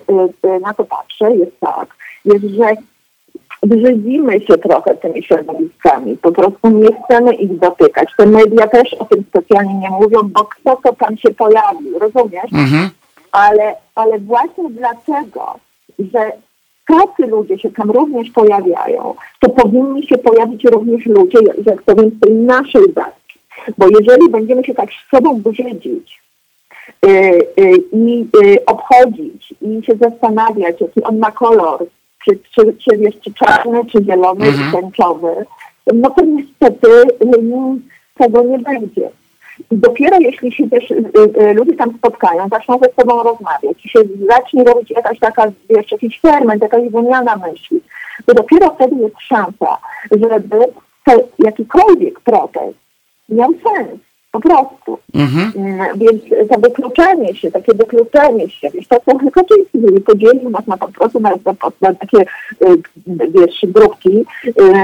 na to patrzę, jest tak, jest, że brzydzimy się trochę tymi środowiskami, po prostu nie chcemy ich dotykać. Te media też o tym specjalnie nie mówią, bo kto to tam się pojawił, rozumiesz? Mhm. Ale, ale właśnie dlatego, że tacy ludzie się tam również pojawiają, to powinni się pojawić również ludzie, jak to więc tej naszej bajki. Bo jeżeli będziemy się tak z sobą brzydzić i yy, obchodzić i się zastanawiać, jaki on ma kolor, czy, czy, czy jest czy czarny, czy zielony, mhm. czy tęczowy, no to niestety tego nie będzie. I dopiero jeśli się też y, y, ludzie tam spotkają, zaczną ze sobą rozmawiać i się zacznie robić jakaś taka, wiesz, jakiś ferment, jakaś wymiana myśli, to dopiero wtedy jest szansa, żeby te, jakikolwiek protest miał sens. Po prostu. Mhm. Mm, więc to wykluczenie się, takie wykluczenie się, wiesz, to co Kaczyński podzielił nas na po prostu na, na, takie, y, wiesz, grupki,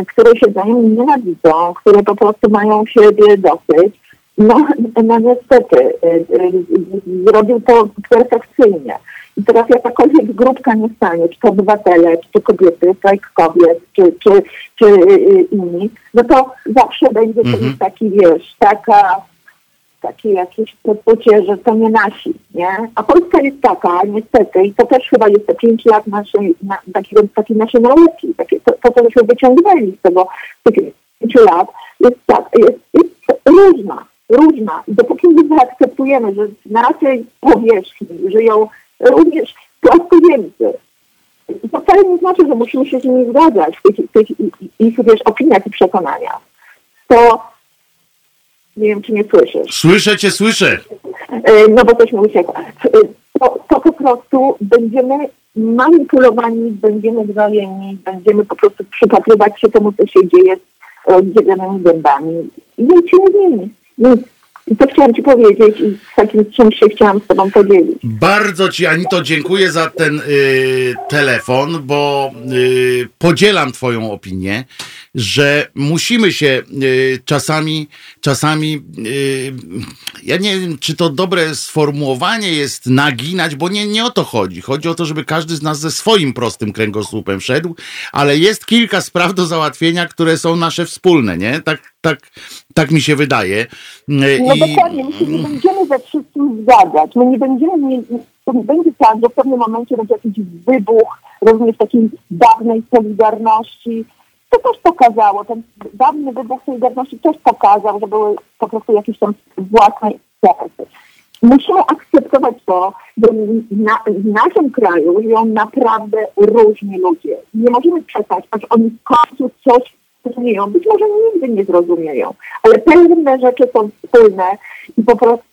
które się wzajemnie nienawidzą, które po prostu mają siebie dosyć no, no niestety, y, y, zrobił to perfekcyjnie. I teraz jakakolwiek grupka nie stanie, czy to obywatele, czy to kobiety, strajk kobiet, czy, czy, czy y, inni, no to zawsze będzie mhm. taki, wiesz, taka, takie jakieś poczucie, że to nie nasi, nie? A Polska jest taka, niestety, i to też chyba jest te pięć lat naszej, na, takiego, takiej naszej nauki, takie, to, to, co myśmy wyciągnęli z tego, tych pięciu lat, jest, tak, jest, jest różna różna. Dopóki nie zaakceptujemy, że na naszej powierzchni żyją również płaskoziemcy, to wcale nie znaczy, że musimy się z nimi zgadzać w tych, tych ich, wiesz, opiniach i przekonaniach. To nie wiem, czy nie słyszysz. Słyszę cię, słyszę. E, no bo coś mi uciekło. To, to po prostu będziemy manipulowani będziemy wzajemni, będziemy po prostu przypatrywać się temu, co się dzieje z rozdzielonymi gębami. I nic się nie zmieni. Nic. I to chciałam Ci powiedzieć i z takim czymś się chciałam z Tobą podzielić. Bardzo Ci, Anito, dziękuję za ten y, telefon, bo y, podzielam Twoją opinię, że musimy się y, czasami, czasami, y, ja nie wiem, czy to dobre sformułowanie jest naginać, bo nie, nie o to chodzi. Chodzi o to, żeby każdy z nas ze swoim prostym kręgosłupem szedł, ale jest kilka spraw do załatwienia, które są nasze wspólne, nie? Tak, tak, tak mi się wydaje. No I... dokładnie, my się nie będziemy ze wszystkim zgadzać. My nie będziemy, nie, to nie będzie tak, że w pewnym momencie będzie jakiś wybuch, również takiej dawnej solidarności. To też pokazało, ten dawny wybuch solidarności też pokazał, że były po prostu jakieś tam własne interesy. Musimy akceptować to, że na, w naszym kraju żyją naprawdę różni ludzie. Nie możemy czekać, aż oni w końcu coś zrozumieją. Być może nigdy nie zrozumieją, ale pewne rzeczy są wspólne i po prostu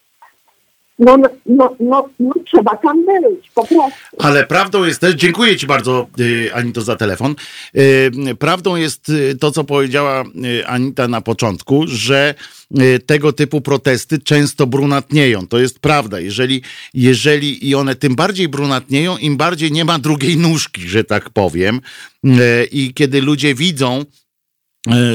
no, no, no, no, no trzeba tam być, po prostu. Ale prawdą jest też, dziękuję Ci bardzo y, Anito za telefon, y, prawdą jest y, to, co powiedziała Anita na początku, że tego typu protesty często brunatnieją. To jest prawda. Jeżeli, jeżeli i one tym bardziej brunatnieją, im bardziej nie ma drugiej nóżki, że tak powiem. I kiedy ludzie widzą,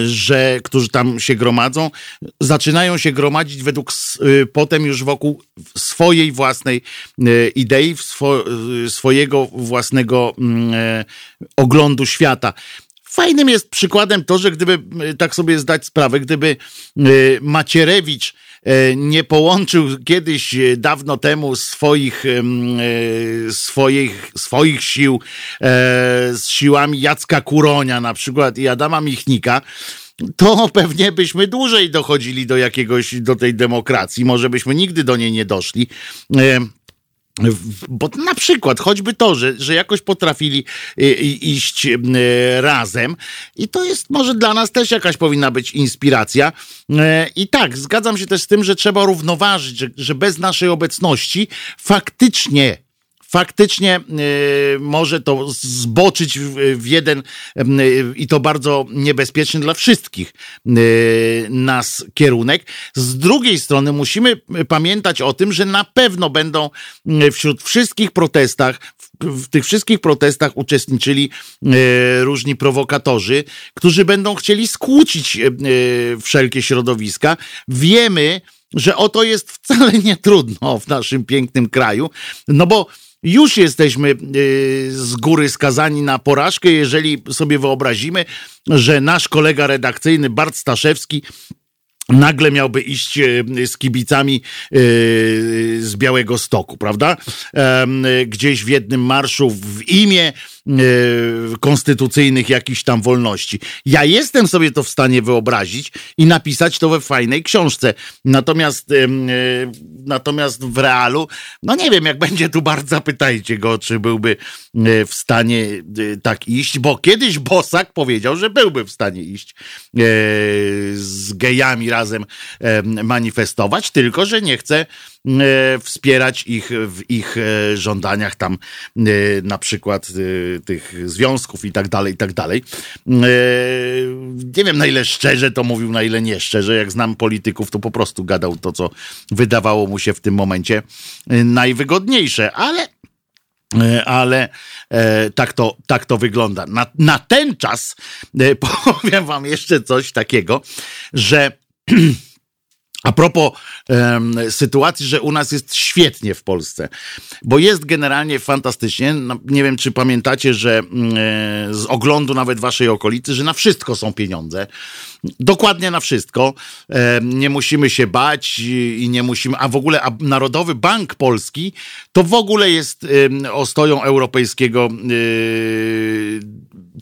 że którzy tam się gromadzą, zaczynają się gromadzić według e, potem już wokół swojej własnej e, idei, swo, swojego własnego mm, oglądu świata. Fajnym jest przykładem to, że gdyby tak sobie zdać sprawę, gdyby Macierewicz E, nie połączył kiedyś e, dawno temu swoich, e, swoich, swoich sił z siłami Jacka Kuronia na przykład i Adama Michnika, to pewnie byśmy dłużej dochodzili do jakiegoś, do tej demokracji. Może byśmy nigdy do niej nie doszli. Bo na przykład choćby to, że, że jakoś potrafili y, iść y, razem, i to jest może dla nas też jakaś powinna być inspiracja. E, I tak, zgadzam się też z tym, że trzeba równoważyć, że, że bez naszej obecności faktycznie faktycznie y, może to zboczyć w, jeden y, i to bardzo niebezpieczny dla wszystkich y, nas kierunek. Z drugiej strony musimy pamiętać o tym, że na pewno będą wśród wszystkich protestach, w tych wszystkich protestach uczestniczyli różni prowokatorzy, którzy będą chcieli skłócić wszelkie środowiska. Wiemy, że o to jest wcale nie trudno w naszym pięknym kraju, no bo już jesteśmy y, z góry skazani na porażkę, jeżeli sobie wyobrazimy, że nasz kolega redakcyjny Bart Staszewski nagle miałby iść e, z kibicami e, z Białego Stoku, prawda? Gdzieś w jednym marszu w imię konstytucyjnych jakichś tam wolności. Ja jestem sobie to w stanie wyobrazić i napisać to we fajnej książce. Natomiast natomiast w realu, no nie wiem, jak będzie tu bardzo zapytajcie go, czy byłby w stanie tak iść, bo kiedyś Bosak powiedział, że byłby w stanie iść z gejami razem manifestować, tylko że nie chce wspierać ich w ich e, żądaniach tam e, na przykład e, tych związków i tak dalej, i tak dalej. Nie wiem na ile szczerze to mówił, na ile nie szczerze. Jak znam polityków, to po prostu gadał to, co wydawało mu się w tym momencie najwygodniejsze, ale ale e, tak, to, tak to wygląda. Na, na ten czas e, powiem Wam jeszcze coś takiego, że A propos um, sytuacji, że u nas jest świetnie w Polsce, bo jest generalnie fantastycznie. No, nie wiem, czy pamiętacie, że e, z oglądu nawet waszej okolicy, że na wszystko są pieniądze. Dokładnie na wszystko. E, nie musimy się bać i nie musimy. A w ogóle a Narodowy Bank Polski to w ogóle jest e, ostoją europejskiego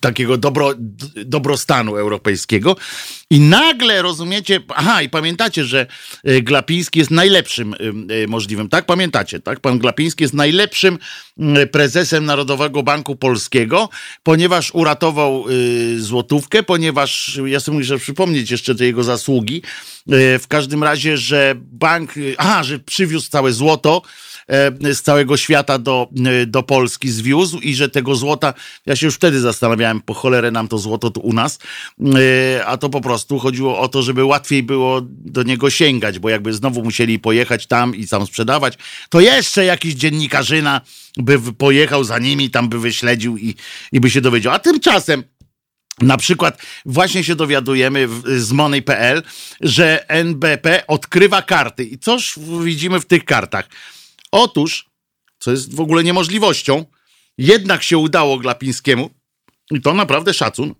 takiego dobro, dobrostanu europejskiego. I nagle rozumiecie, aha, i pamiętacie, że e, Glapiński jest najlepszym e, e, możliwym, tak? Pamiętacie, tak? Pan Glapiński jest najlepszym prezesem Narodowego Banku Polskiego, ponieważ uratował złotówkę, ponieważ, ja sobie muszę przypomnieć jeszcze te jego zasługi, w każdym razie, że bank, aha, że przywiózł całe złoto, z całego świata do, do Polski zwiózł i że tego złota, ja się już wtedy zastanawiałem, po cholerę nam to złoto tu u nas, a to po prostu chodziło o to, żeby łatwiej było do niego sięgać, bo jakby znowu musieli pojechać tam i tam sprzedawać, to jeszcze jakiś dziennikarzyna by pojechał za nimi, tam by wyśledził i, i by się dowiedział. A tymczasem na przykład właśnie się dowiadujemy z Money.pl, że NBP odkrywa karty. I coż widzimy w tych kartach? Otóż, co jest w ogóle niemożliwością, jednak się udało Glapińskiemu, i to naprawdę szacun,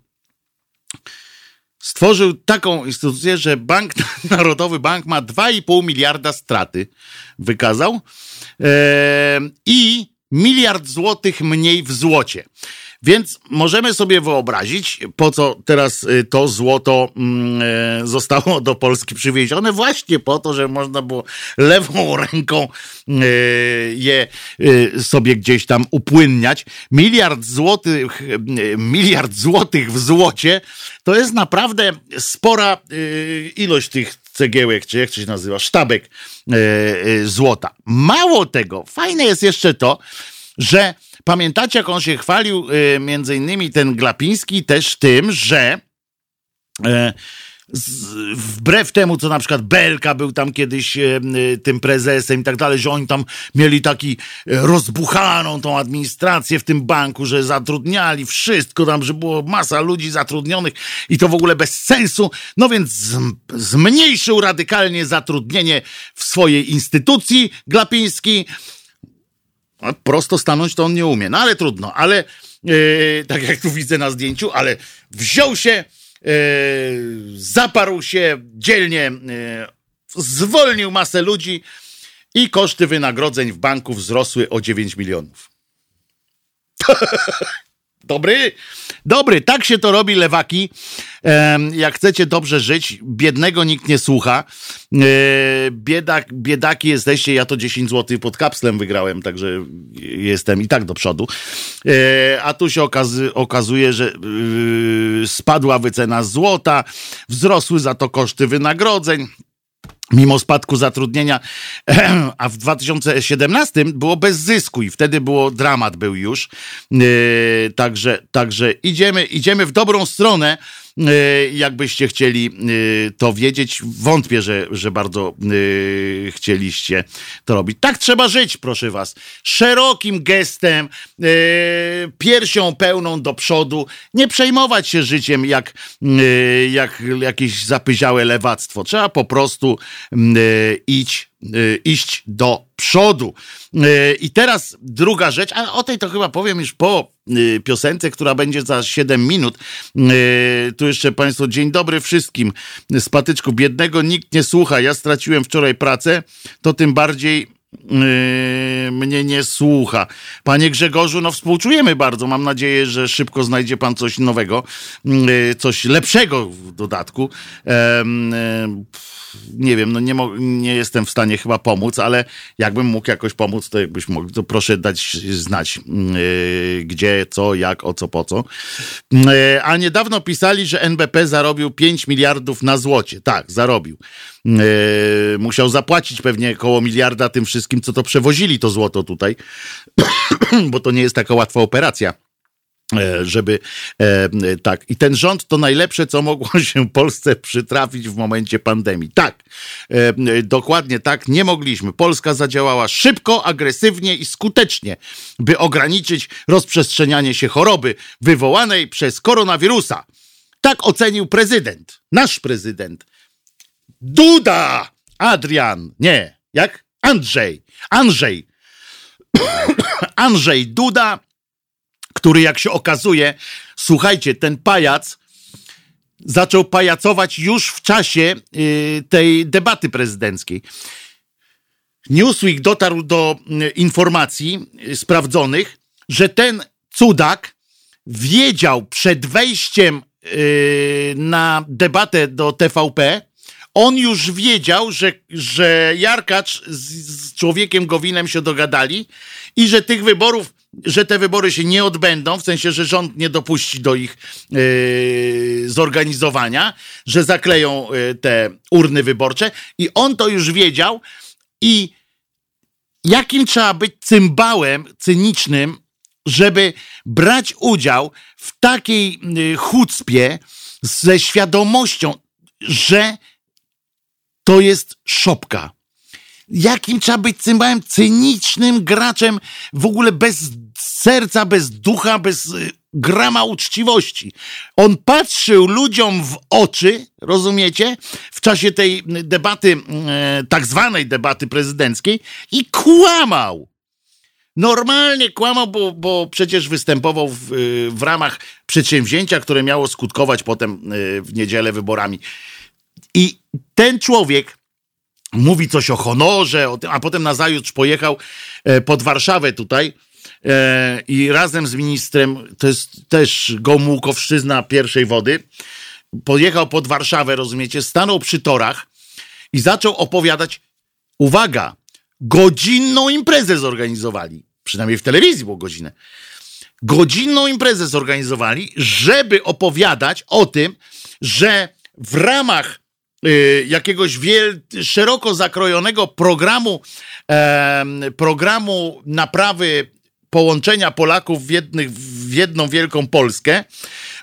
stworzył taką instytucję, że Bank Narodowy Bank ma 2,5 miliarda straty, wykazał, eee, i miliard złotych mniej w złocie. Więc możemy sobie wyobrazić, po co teraz y, to złoto mm, e, zostało do Polski przywiezione, właśnie po to, że można było lewą ręką e, je sobie gdzieś tam upłynniać. Miliard złotych, miliard złotych w złocie to jest naprawdę spora ilość tych cegiełek, czy jak to się nazywa, sztabek złota. Mało tego, fajne jest jeszcze to, że Pamiętacie, jak on się chwalił, y, między innymi ten Glapiński, też tym, że e, wbrew temu, co na przykład Belka był tam kiedyś e, tym prezesem i tak dalej, że oni tam mieli taki e, rozbuchaną tą administrację w tym banku, że zatrudniali wszystko tam, że było masa ludzi zatrudnionych i to w ogóle bez sensu. No więc zmniejszył radykalnie zatrudnienie w swojej instytucji Glapiński prosto stanąć to on nie umie. No ale trudno, ale yy, tak jak tu widzę na zdjęciu, ale wziął się, yy, zaparł się dzielnie, yy, zwolnił masę ludzi i koszty wynagrodzeń w banku wzrosły o 9 milionów. Dobry, dobry, tak się to robi, lewaki. Jak chcecie dobrze żyć, biednego nikt nie słucha. E, biedak, biedaki jesteście, ja to 10 zł pod kapslem wygrałem, także jestem i tak do przodu. E, a tu się okazuje, że yy, spadła wycena złota, wzrosły za to koszty wynagrodzeń mimo spadku zatrudnienia, a w 2017 było bez zysku i wtedy było dramat był już. Yy, także, także idziemy, idziemy w dobrą stronę. E, jakbyście chcieli e, to wiedzieć. Wątpię, że, że bardzo e, chcieliście to robić. Tak trzeba żyć, proszę was. Szerokim gestem, piersią pełną do przodu. Nie przejmować się życiem jak, jak jakieś zapyziałe lewactwo. Trzeba po prostu iść iść do przodu. Y, I teraz druga rzecz, ale o tej to chyba powiem już po y, piosence, która będzie za 7 minut. Tu jeszcze Państwo, dzień dobry wszystkim. Z patyczku biednego nikt nie słucha. Ja straciłem wczoraj pracę, to tym bardziej Yy, mnie nie słucha. Panie Grzegorzu, no współczujemy bardzo. Mam nadzieję, że szybko znajdzie pan coś nowego, yy, coś lepszego w dodatku. Yy, nie wiem, no nie, nie jestem w stanie chyba pomóc, ale jakbym mógł jakoś pomóc, to jakbyś mógł, to proszę dać znać, yy, gdzie, co, jak, o co, po co. Yy, a niedawno pisali, że NBP zarobił 5 miliardów na złocie. Tak, zarobił. Yy, musiał zapłacić pewnie koło miliarda tym wszystkim, co to przewozili to złoto tutaj, bo to nie jest taka łatwa operacja. E, żeby e, tak. I ten rząd to najlepsze, co mogło się Polsce przytrafić w momencie pandemii. Tak, e, dokładnie tak, nie mogliśmy. Polska zadziałała szybko, agresywnie i skutecznie, by ograniczyć rozprzestrzenianie się choroby wywołanej przez koronawirusa. Tak ocenił prezydent, nasz prezydent. Duda! Adrian, nie, jak? Andrzej, Andrzej, Andrzej Duda który jak się okazuje, słuchajcie, ten pajac zaczął pajacować już w czasie y, tej debaty prezydenckiej. Newsweek dotarł do y, informacji y, sprawdzonych, że ten cudak wiedział przed wejściem na debatę do TVP, on już wiedział, że, że Jarkacz z, z człowiekiem Gowinem się dogadali i że tych wyborów że te wybory się nie odbędą, w sensie, że rząd nie dopuści do ich yy, zorganizowania, że zakleją yy, te urny wyborcze. I on to już wiedział. I jakim trzeba być cymbałem cynicznym, żeby brać udział w takiej y, chucpie ze świadomością, że to jest szopka. Jakim trzeba być cymbałem cynicznym graczem, w ogóle bez serca, bez ducha, bez y, grama uczciwości. On patrzył ludziom w oczy, rozumiecie, w czasie tej debaty, e, tak zwanej debaty prezydenckiej i kłamał. Normalnie kłamał, bo, bo przecież występował w, y, w ramach przedsięwzięcia, które miało skutkować potem y, w niedzielę wyborami. I ten człowiek mówi coś o honorze, o tym, a potem nazajutrz pojechał e, pod Warszawę tutaj e, i razem z ministrem, to jest też Gomułkowszczyzna pierwszej wody, pojechał pod Warszawę, rozumiecie, stanął przy torach i zaczął opowiadać, uwaga, godzinną imprezę zorganizowali. Przynajmniej w telewizji było godzinę. Godzinną imprezę zorganizowali, żeby opowiadać o tym, że w ramach jakiegoś wiel, szeroko zakrojonego programu, programu naprawy połączenia Polaków w, jednych, w jedną wielką Polskę,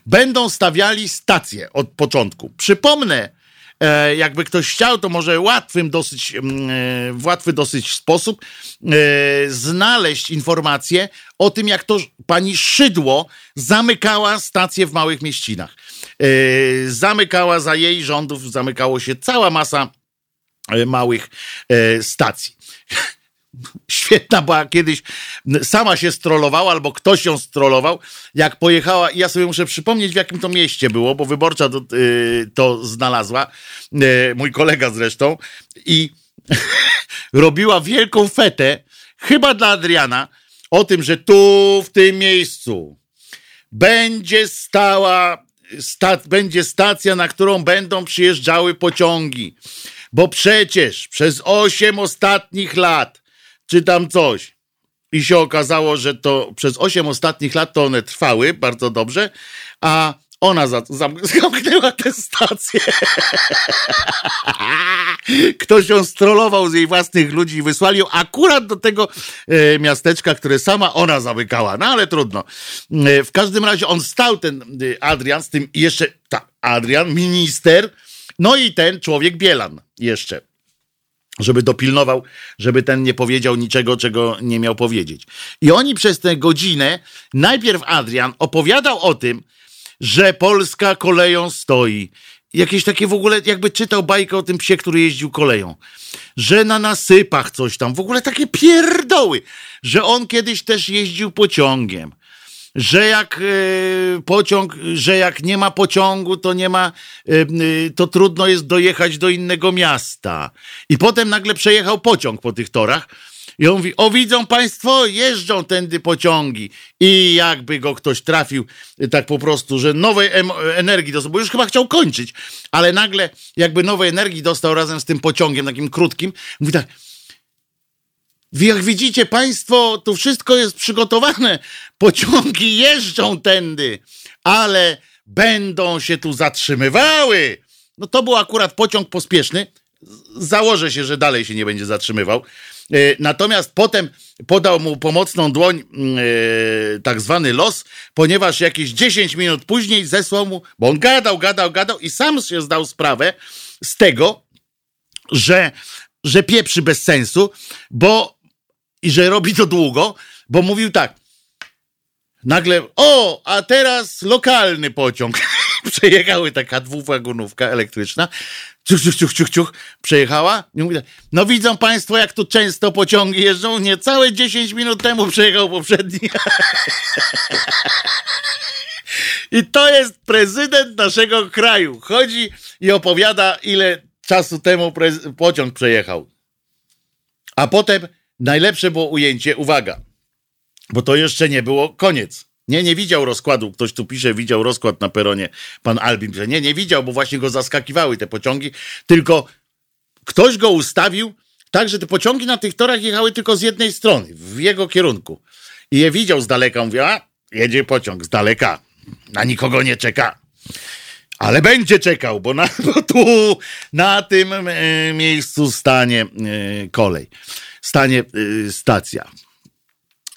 będą stawiali stacje od początku. Przypomnę, E, jakby ktoś chciał, to może łatwym dosyć, mm, e, w łatwy dosyć sposób e, znaleźć informacje o tym, jak to pani Szydło zamykała stacje w małych mieścinach. Zamykała za jej rządów, zamykało się cała masa małych stacji. Świetna była kiedyś, sama się strollowała, albo ktoś ją strollował, jak pojechała, ja sobie muszę przypomnieć, w jakim to mieście było, bo wyborcza to, yy, to znalazła, yy, mój kolega zresztą, i robiła wielką fetę, chyba dla Adriana, o tym, że tu, w tym miejscu, będzie stała, sta, będzie stacja, na którą będą przyjeżdżały pociągi. Bo przecież przez osiem ostatnich lat czy tam coś. I się okazało, że to przez 8 ostatnich lat to one trwały bardzo dobrze, a ona za, zamknęła tę stację. Ktoś ją strollował z jej własnych ludzi i wysłali ją akurat do tego e, miasteczka, które sama ona zamykała. No ale trudno. E, w każdym razie on stał, ten e, Adrian, z tym jeszcze, ta, Adrian, minister, no i ten człowiek Bielan jeszcze żeby dopilnował, żeby ten nie powiedział niczego, czego nie miał powiedzieć. I oni przez tę godzinę, najpierw Adrian opowiadał o tym, że Polska koleją stoi. Jakieś takie w ogóle, jakby czytał bajkę o tym psie, który jeździł koleją. Że na nasypach coś tam, w ogóle takie pierdoły. Że on kiedyś też jeździł pociągiem że jak e, pociąg, że jak nie ma pociągu, to nie ma, e, e, to trudno jest dojechać do innego miasta. I potem nagle przejechał pociąg po tych torach. I on mówi, o widzą państwo, jeżdżą tędy pociągi. I jakby go ktoś trafił tak po prostu, że nowej energii dostał, bo już chyba chciał kończyć, ale nagle jakby nowej energii dostał razem z tym pociągiem takim krótkim. Mówi tak, jak widzicie Państwo, tu wszystko jest przygotowane. Pociągi jeżdżą tędy, ale będą się tu zatrzymywały. No to był akurat pociąg pospieszny. Założę się, że dalej się nie będzie zatrzymywał. E, natomiast potem podał mu pomocną dłoń yy, tak zwany los, ponieważ jakieś 10 minut później zesłał mu, bo on gadał, gadał, gadał i sam się zdał sprawę z tego, że, że pieprzy bez sensu, bo i że robi to długo, bo mówił tak. Nagle, o, a teraz lokalny pociąg. Przejechały taka dwuwagonówka elektryczna. Ciuch, ciuch, ciuch, ciuch, ciuch. Przejechała. No widzą państwo, jak tu często pociągi jeżdżą. Nie, całe 10 minut temu przejechał poprzedni. I to jest prezydent naszego kraju. Chodzi i opowiada, ile czasu temu pociąg przejechał. A potem Najlepsze było ujęcie, uwaga, bo to jeszcze nie było koniec. Nie, nie widział rozkładu. Ktoś tu pisze, widział rozkład na peronie. Pan Albin pisze, nie, nie widział, bo właśnie go zaskakiwały te pociągi, tylko ktoś go ustawił tak, że te pociągi na tych torach jechały tylko z jednej strony, w jego kierunku. I je widział z daleka, mówi, a, jedzie pociąg z daleka, na nikogo nie czeka. Ale będzie czekał, bo, na, bo tu, na tym e, miejscu stanie e, kolej. stanie y, stacja.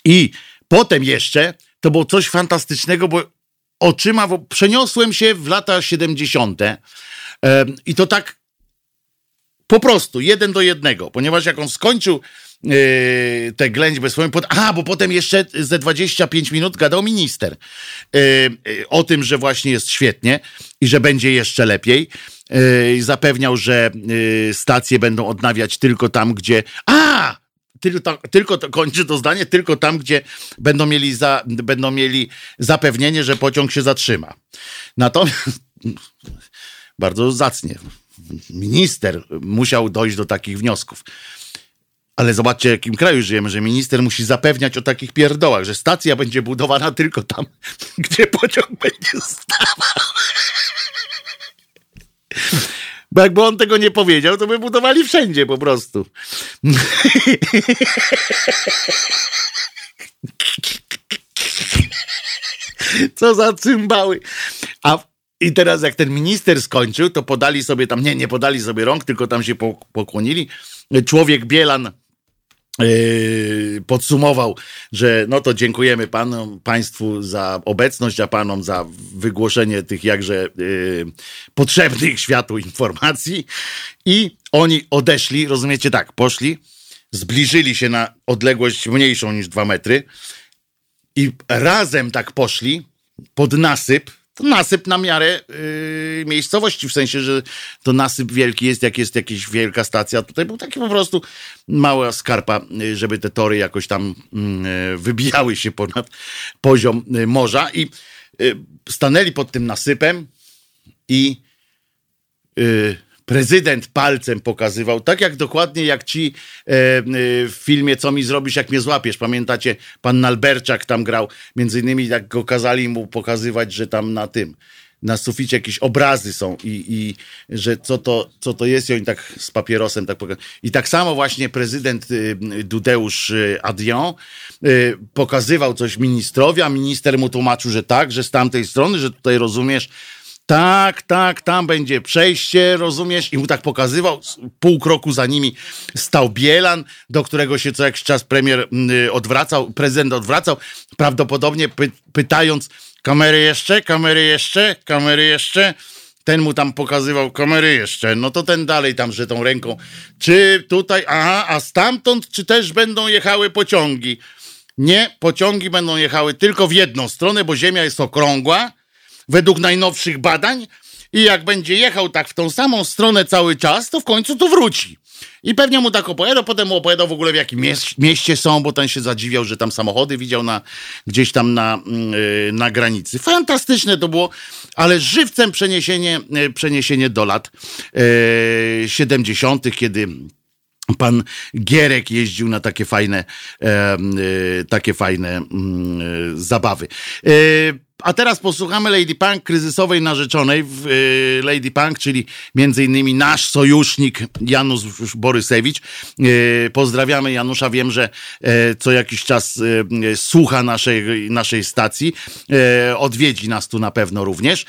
I potem jeszcze to było coś fantastycznego, bo oczyma bo przeniosłem się w lata 70. I to tak po prostu, jeden do jednego, ponieważ jak on skończył yy, tę ględźbę swoją, pod... a, bo potem jeszcze ze 25 minut gadał minister yy, yy, o tym, że właśnie jest świetnie i że będzie jeszcze lepiej. Yy, zapewniał, że stacje będą odnawiać tylko tam, gdzie... A! Tylko, tylko to kończy to zdanie, tylko tam, gdzie będą mieli, za, będą mieli zapewnienie, że pociąg się zatrzyma. Natomiast bardzo zacnie minister musiał dojść do takich wniosków. Ale zobaczcie, w jakim kraju żyjemy, że minister musi zapewniać o takich pierdołach, że stacja będzie budowana tylko tam, gdzie pociąg będzie stawał. Bo jakby on tego nie powiedział, to by budowali wszędzie po prostu. Co za cymbały. A i teraz jak ten minister skończył, to podali sobie tam, nie, nie podali sobie rąk, tylko tam się pokłonili. Człowiek Bielan podsumował, że no to dziękujemy panom, państwu za obecność, a panom za wygłoszenie tych jakże yy, potrzebnych światu informacji. I oni odeszli, rozumiecie tak, poszli, zbliżyli się na odległość mniejszą niż dwa metry i razem tak poszli pod nasyp, to nasyp na miarę yy, miejscowości, w sensie, że to nasyp wielki jest, jak jest jakaś wielka stacja. Tutaj był taki po prostu mała skarpa, yy, żeby te tory jakoś tam yy, wybijały się ponad poziom yy, morza i yy, stanęli pod tym nasypem i yy, prezydent palcem pokazywał, tak jak dokładnie jak ci e, e, w filmie Co mi zrobisz, jak mnie złapiesz. Pamiętacie, pan Nalberczak tam grał, między innymi jak go kazali mu pokazywać, że tam na tym, na suficie jakieś obrazy są i, i że co to, co to jest i oni tak z papierosem tak pokazują. I tak samo właśnie prezydent e, Dudeusz Adion pokazywał coś ministrowi, a minister mu tłumaczył, że tak, że z tamtej strony, że tutaj rozumiesz, tak, tak, tam będzie przejście, rozumiesz? I mu tak pokazywał, pół kroku za nimi stał Bielan, do którego się co jakiś czas premier mm, odwracał, prezydent odwracał, prawdopodobnie py pytając, kamery jeszcze, kamery jeszcze, kamery jeszcze, ten mu tam pokazywał kamery jeszcze, no to ten dalej tam, że tą ręką, czy tutaj, aha, a stamtąd, czy też będą jechały pociągi? Nie, pociągi będą jechały tylko w jedną stronę, bo ziemia jest okrągła, według najnowszych badań i jak będzie jechał tak w tą samą stronę cały czas, to w końcu tu wróci. I pewnie mu tak opowiadał, potem mu opowiadał w ogóle w jakim mieście są, bo ten się zadziwiał, że tam samochody widział na, gdzieś tam na, yy, na granicy. Fantastyczne to było, ale żywcem przeniesienie, yy, przeniesienie do lat yy, 70., kiedy pan Gierek jeździł na takie fajne, takie fajne mm, zabawy. E, a teraz posłuchamy Lady Punk, kryzysowej narzeczonej w y, Lady Punk, czyli między innymi nasz sojusznik Janusz Borysewicz. Y, pozdrawiamy Janusza, wiem, że y, co jakiś czas słucha naszej, naszej stacji. Odwiedzi nas tu na pewno również.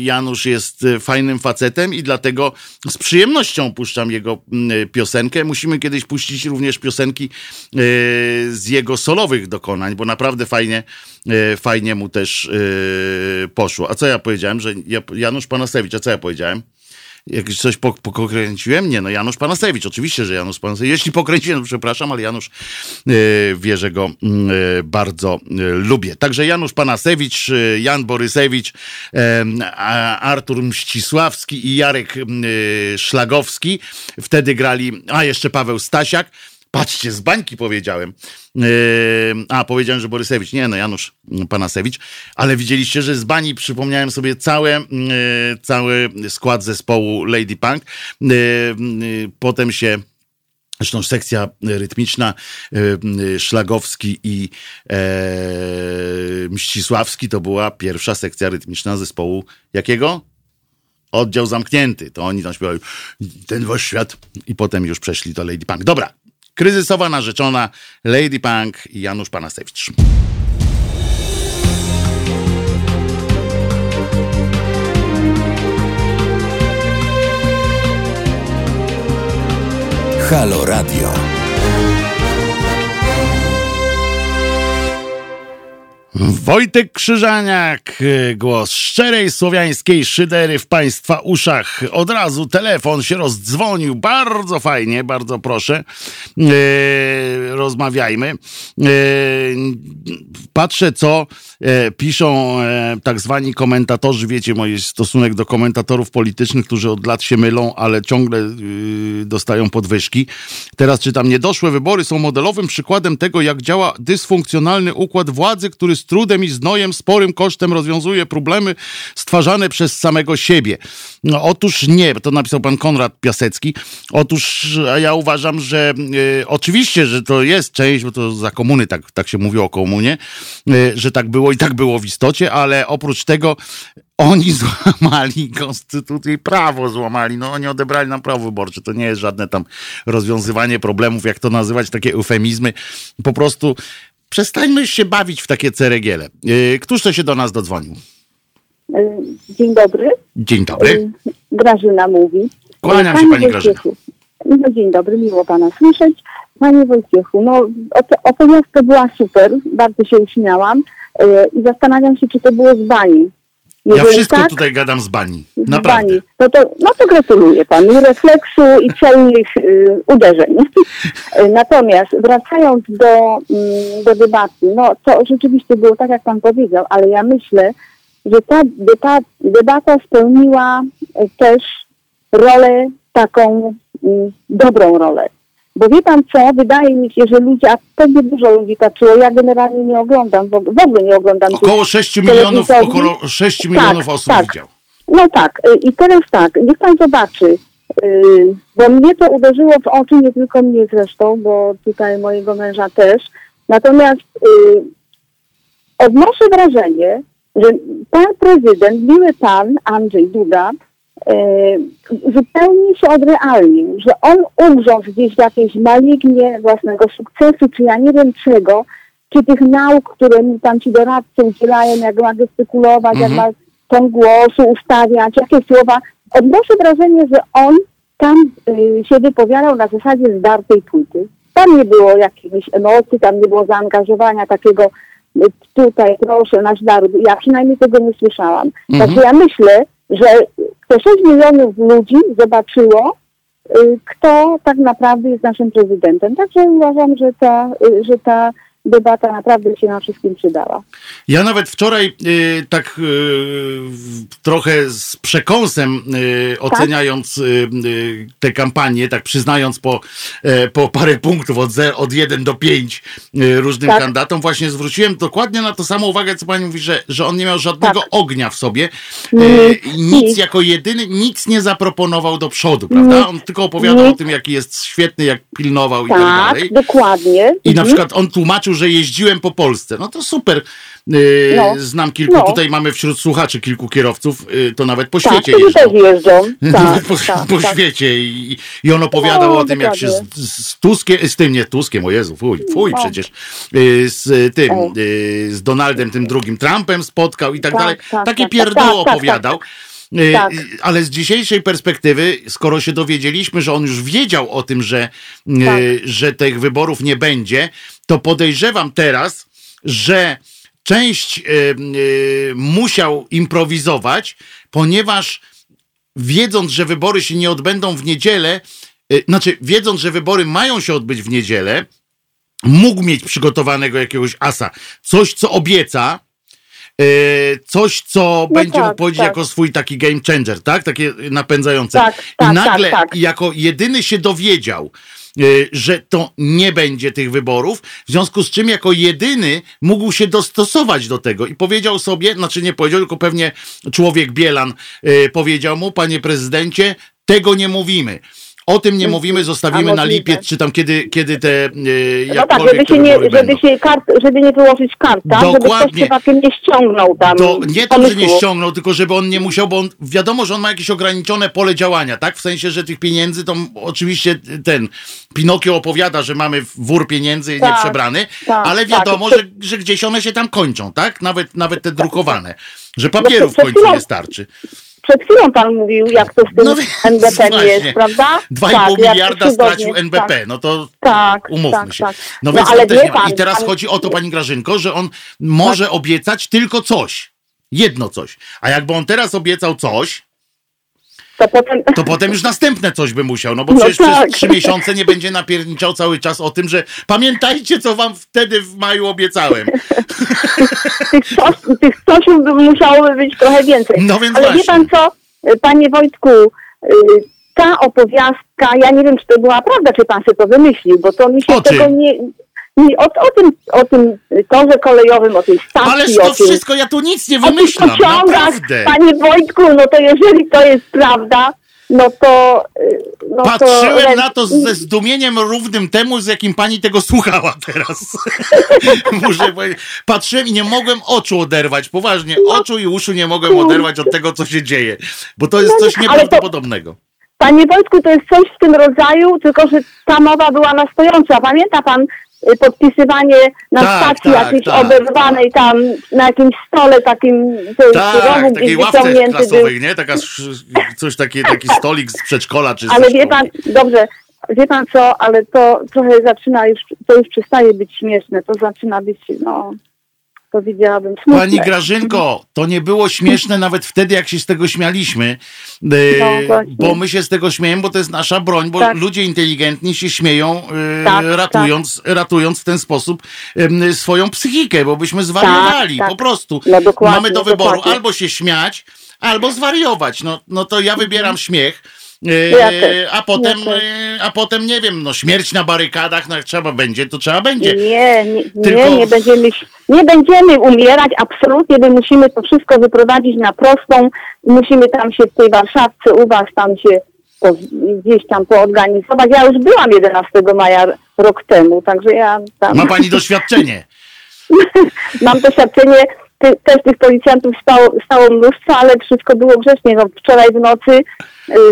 Janusz jest fajnym facetem i dlatego z przyjemnością puszczam jego piosenkę. Musimy kiedyś puścić również piosenki z jego solowych dokonań, bo naprawdę fajnie E, fajnie mu też e, poszło. A co ja powiedziałem, że Janusz Panasewicz, a co ja powiedziałem? Jak coś pokręciłem? Nie, no Janusz Panasewicz, oczywiście, że Janusz Panasewicz. Jeśli pokręciłem, przepraszam, ale Janusz yy, wie, że go yy, bardzo lubię. Także Janusz Panasewicz, Jan Borysewicz, Artur Mścisławski i Jarek Szlagowski. Wtedy grali, a jeszcze Paweł Stasiak. Patrzcie, z bańki powiedziałem. Yy, a, powiedziałem, że Borysewicz. Nie, no Janusz Panasewicz. Ale widzieliście, że z bani przypomniałem sobie całe, yy, cały skład zespołu Lady Punk. Yy, potem się Zresztą sekcja rytmiczna Szlagowski i e, Mścisławski to była pierwsza sekcja rytmiczna zespołu jakiego? Oddział zamknięty. To oni tam śpiewali ten wasz świat i potem już przeszli do Lady Punk. Dobra, kryzysowa narzeczona Lady Punk Janusz Panasewicz. Halo Radio. Wojtek Krzyżaniak, głos szczerej słowiańskiej szydery w Państwa uszach. Od razu telefon się rozdzwonił. Bardzo fajnie, bardzo proszę. E, rozmawiajmy. E, patrzę, co e, piszą e, tak zwani komentatorzy. Wiecie, mój stosunek do komentatorów politycznych, którzy od lat się mylą, ale ciągle e, dostają podwyżki. Teraz czytam, niedoszłe wybory są modelowym przykładem tego, jak działa dysfunkcjonalny układ władzy, który z trudem i znojem, sporym kosztem rozwiązuje problemy stwarzane przez samego siebie. No, otóż nie, to napisał pan Konrad Piasecki. Otóż ja uważam, że y, oczywiście, że to jest część, bo to za komuny tak, tak się mówi o komunie, y, że tak było i tak było w istocie, ale oprócz tego oni złamali konstytucję i prawo złamali. No oni odebrali nam prawo wyborcze. To nie jest żadne tam rozwiązywanie problemów, jak to nazywać, takie eufemizmy. Po prostu przestańmy się bawić w takie ceregiele. Y, któż to się do nas dodzwonił? Y, dzień dobry. Dzień dobry. Y, Grażyna mówi. Kłaniam się Pani Grażyna. No, dzień dobry, miło Pana słyszeć. Panie Wojciechu, no opowiastka była super, bardzo się uśmiałam i zastanawiam się, czy to było z bani. Jeżeli ja wszystko tak, tutaj gadam z bani. Naprawdę. Bani. No, to, no to gratuluję panu refleksu i celnych y, uderzeń. Natomiast wracając do, y, do debaty, no to rzeczywiście było tak, jak pan powiedział, ale ja myślę, że ta, ta debata spełniła też rolę taką y, dobrą rolę. Bo wie pan co, wydaje mi się, że ludzie, a pewnie dużo ludzi patrzyło, ja generalnie nie oglądam, w ogóle nie oglądam. Około 6 milionów, około 6 milionów tak, osób tak. widział. No tak, y, i teraz tak, niech pan zobaczy, y, bo mnie to uderzyło w oczy, nie tylko mnie zresztą, bo tutaj mojego męża też. Natomiast y, odnoszę wrażenie, że pan prezydent, miły pan Andrzej Duda, zupełnie się odrealnił, że on ugrzął gdzieś w jakiejś malignie własnego sukcesu, czy ja nie wiem czego, czy tych nauk, które mi tam ci doradcy udzielają, jak ma gestykulować, mhm. jak ma ton głosu ustawiać, jakie słowa. Odnoszę wrażenie, że on tam y, się wypowiadał na zasadzie zdartej płyty. Tam nie było jakichś emocji, tam nie było zaangażowania takiego y, tutaj proszę, nasz naród. Ja przynajmniej tego nie słyszałam. Mhm. Także ja myślę, że te 6 milionów ludzi zobaczyło, y, kto tak naprawdę jest naszym prezydentem. Także uważam, że ta, y, że ta debata naprawdę się nam wszystkim przydała. Ja nawet wczoraj y, tak y, trochę z przekąsem y, tak? oceniając y, y, tę kampanię, tak przyznając po, e, po parę punktów od, od 1 do 5 y, różnym tak. kandydatom, właśnie zwróciłem dokładnie na to samo uwagę, co pani mówi, że, że on nie miał żadnego tak. ognia w sobie. nic jako jedyny, nic nie zaproponował do przodu, prawda? On tylko opowiadał o tym, jaki jest świetny, jak pilnował tak, i tak dalej. dokładnie. I na mhm. przykład on tłumaczył, że jeździłem po Polsce. No to super. Yy, no. Znam kilku, no. tutaj mamy wśród słuchaczy kilku kierowców, yy, to nawet po tak, świecie jeżdżą. Też jeżdżą. Tak, po, tak, po tak. świecie. I, I on opowiadał no, o tym, jak się z, z Tuskiem, z tym nie Tuskiem, o Jezu, fuj, fuj no. przecież, yy, z tym, z Donaldem tym drugim Trumpem spotkał i tak, tak dalej. Takie tak, pierdoło opowiadał. Tak. Ale z dzisiejszej perspektywy, skoro się dowiedzieliśmy, że on już wiedział o tym, że, tak. że tych wyborów nie będzie, to podejrzewam teraz, że część y, y, musiał improwizować, ponieważ wiedząc, że wybory się nie odbędą w niedzielę, y, znaczy wiedząc, że wybory mają się odbyć w niedzielę, mógł mieć przygotowanego jakiegoś asa. Coś, co obieca, coś, co no będzie tak, mógł powiedzieć tak. jako swój taki game changer, tak? Takie napędzające. Tak, I tak, nagle, tak, jako jedyny się dowiedział, że to nie będzie tych wyborów, w związku z czym jako jedyny mógł się dostosować do tego i powiedział sobie, znaczy nie powiedział, tylko pewnie człowiek Bielan y, powiedział mu, panie prezydencie, tego nie mówimy. O tym nie mówimy, zostawimy na lipiec, czy tam kiedy, kiedy te yy, No tak, żeby się, nie, żeby, się kart, żeby nie wyłożyć karta, Dokładnie. żeby ktoś przypadkiem nie ściągnął tam to, Nie to, że nie ściągnął, tylko żeby on nie musiał, bo on, wiadomo, że on ma jakieś ograniczone pole działania, tak? W sensie, że tych pieniędzy to oczywiście ten Pinokio opowiada, że mamy wór pieniędzy tak, nieprzebrany, tak, ale tak. wiadomo, tak. Że, że gdzieś one się tam kończą, tak? Nawet, nawet te drukowane. Że papierów w końcu nie starczy. Przed chwilą pan mówił, jak to z tym no, NBP jest, prawda? 2,5 tak, miliarda stracił NBP, tak. no to tak, umówmy tak, się. Tak. No, no więc ale wie pan, I teraz pan... chodzi o to, pani Grażynko, że on może tak. obiecać tylko coś. Jedno coś. A jakby on teraz obiecał coś, to potem... to potem już następne coś by musiał, no bo no przecież tak. przez trzy miesiące nie będzie napierniczał cały czas o tym, że pamiętajcie, co wam wtedy w maju obiecałem. tych, coś by musiałoby być trochę więcej. No więc Ale właśnie. wie pan co, panie Wojtku, y, ta opowiastka, ja nie wiem, czy to była prawda, czy pan sobie to wymyślił, bo to mi się tego nie... Nie, o, o, tym, o tym torze kolejowym, o tej stacji. Ależ to tym, wszystko, ja tu nic nie wymyślam, naprawdę. Panie Wojtku, no to jeżeli to jest prawda, no to... Y, no Patrzyłem to... na to ze zdumieniem równym temu, z jakim pani tego słuchała teraz. Muszę powiedzieć. Patrzyłem i nie mogłem oczu oderwać, poważnie. No. Oczu i uszu nie mogłem oderwać od tego, co się dzieje. Bo to jest no coś nieprawdopodobnego. Panie Wojtku, to jest coś w tym rodzaju, tylko że ta mowa była na stojąco. Pamięta pan podpisywanie na tak, stacji tak, jakiejś tak. oberwanej tam, na jakimś stole takim, tak, takiej ławce klasowej, był. nie? Taka, coś takie, taki stolik z przedszkola czy Ale wie pan, dobrze, wie pan co, ale to trochę zaczyna już, to już przestaje być śmieszne, to zaczyna być, no powiedziałabym. Smutne. Pani Grażynko, to nie było śmieszne nawet wtedy, jak się z tego śmialiśmy, e, no, bo my się z tego śmiejemy, bo to jest nasza broń, bo tak. ludzie inteligentni się śmieją, e, tak, ratując, tak. ratując w ten sposób swoją psychikę, bo byśmy zwariowali, tak, tak. po prostu. No, Mamy do wyboru dokładnie. albo się śmiać, albo zwariować. No, no to ja wybieram śmiech ja e, a potem, ja a potem nie wiem, no śmierć na barykadach, no jak trzeba będzie, to trzeba będzie. Nie, nie, Tylko... nie, nie, będziemy, nie będziemy umierać, absolutnie, my musimy to wszystko wyprowadzić na prostą, musimy tam się w tej Warszawce u was tam się po, gdzieś tam poorganizować. Ja już byłam 11 maja rok temu, także ja tam... Ma pani doświadczenie. Mam doświadczenie ty, też tych policjantów stało, stało mnóstwo, ale wszystko było grzecznie. No, wczoraj w nocy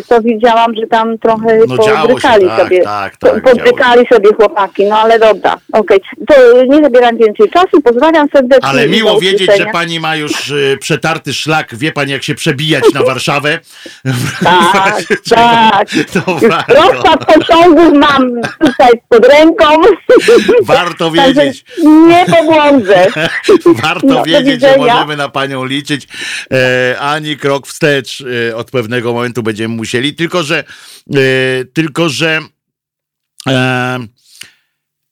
to widziałam, że tam trochę no, podrykali tak, sobie. Tak, tak, podrykali sobie chłopaki, no ale dobra, okej. Okay. To nie zabieram więcej czasu, pozdrawiam serdecznie. Ale miło wiedzieć, że pani ma już y, przetarty szlak, wie pani jak się przebijać na Warszawę. tak, tak. Rozkład pociągów mam tutaj pod ręką. Warto wiedzieć. nie pobłądzę. Warto no, wiedzieć że możemy na panią liczyć. E, ani krok wstecz e, od pewnego momentu będziemy musieli. Tylko, że e, tylko, że e,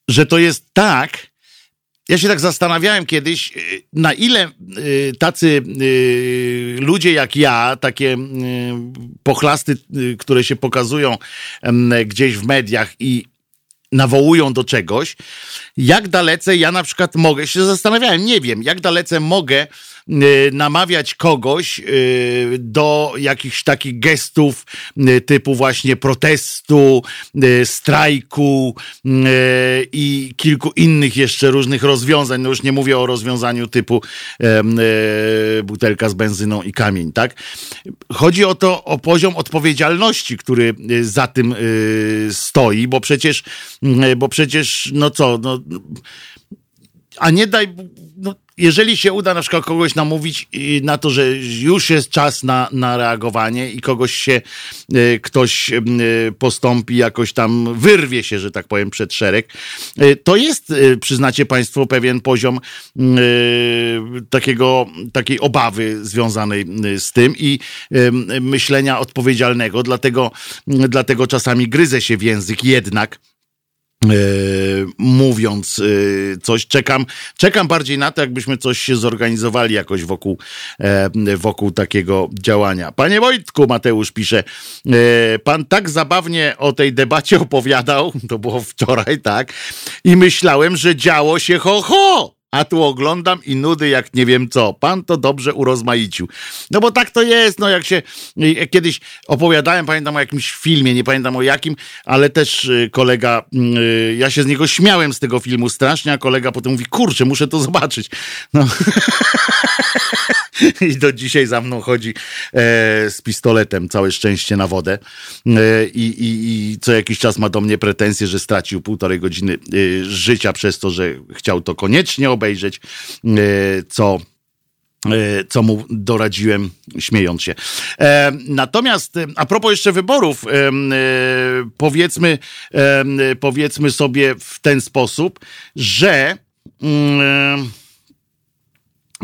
że to jest tak, ja się tak zastanawiałem kiedyś, e, na ile tacy ludzie jak ja, takie pochlasty, które się pokazują gdzieś w mediach i nawołują do czegoś, jak dalece ja na przykład mogę, się zastanawiałem, nie wiem, jak dalece mogę namawiać kogoś y, do jakichś takich gestów y, typu właśnie protestu, strajku i kilku innych jeszcze różnych rozwiązań. No już nie mówię o rozwiązaniu typu butelka z benzyną i kamień, tak? Chodzi o to, o poziom odpowiedzialności, który za tym stoi, bo przecież, bo przecież, no co, no, a nie daj, jeżeli się uda na przykład kogoś namówić y, na to, że już jest czas na, na reagowanie i kogoś się, y, ktoś y, postąpi, jakoś tam wyrwie się, że tak powiem, przed szereg, to jest, przyznacie Państwo, pewien poziom takiego, takiej obawy związanej z tym i myślenia odpowiedzialnego, dlatego, dlatego czasami gryzę się w język jednak, mówiąc e, coś, czekam, czekam bardziej na to, jakbyśmy coś się zorganizowali jakoś wokół, e, wokół takiego działania. Panie Wojtku, Mateusz pisze, pan tak zabawnie o tej debacie opowiadał, to było wczoraj, tak, i myślałem, że działo się ho, ho a tu oglądam i nudy jak nie wiem co. Pan to dobrze urozmaicił. No bo tak to jest, no jak się kiedyś opowiadałem, pamiętam o jakimś filmie, nie pamiętam o jakim, ale też y, kolega, y, ja się z niego śmiałem z tego filmu strasznie, a kolega potem mówi, kurczę, muszę to zobaczyć. No. I do dzisiaj za mną chodzi e, z pistoletem, całe szczęście na wodę. E, i, i, I co jakiś czas ma do mnie pretensje, że stracił półtorej godziny e, życia przez to, że chciał to koniecznie obejrzeć, e, co E, co mu doradziłem, śmiejąc się. E, natomiast a propos jeszcze wyborów, powiedzmy, powiedzmy sobie w ten sposób, że mm,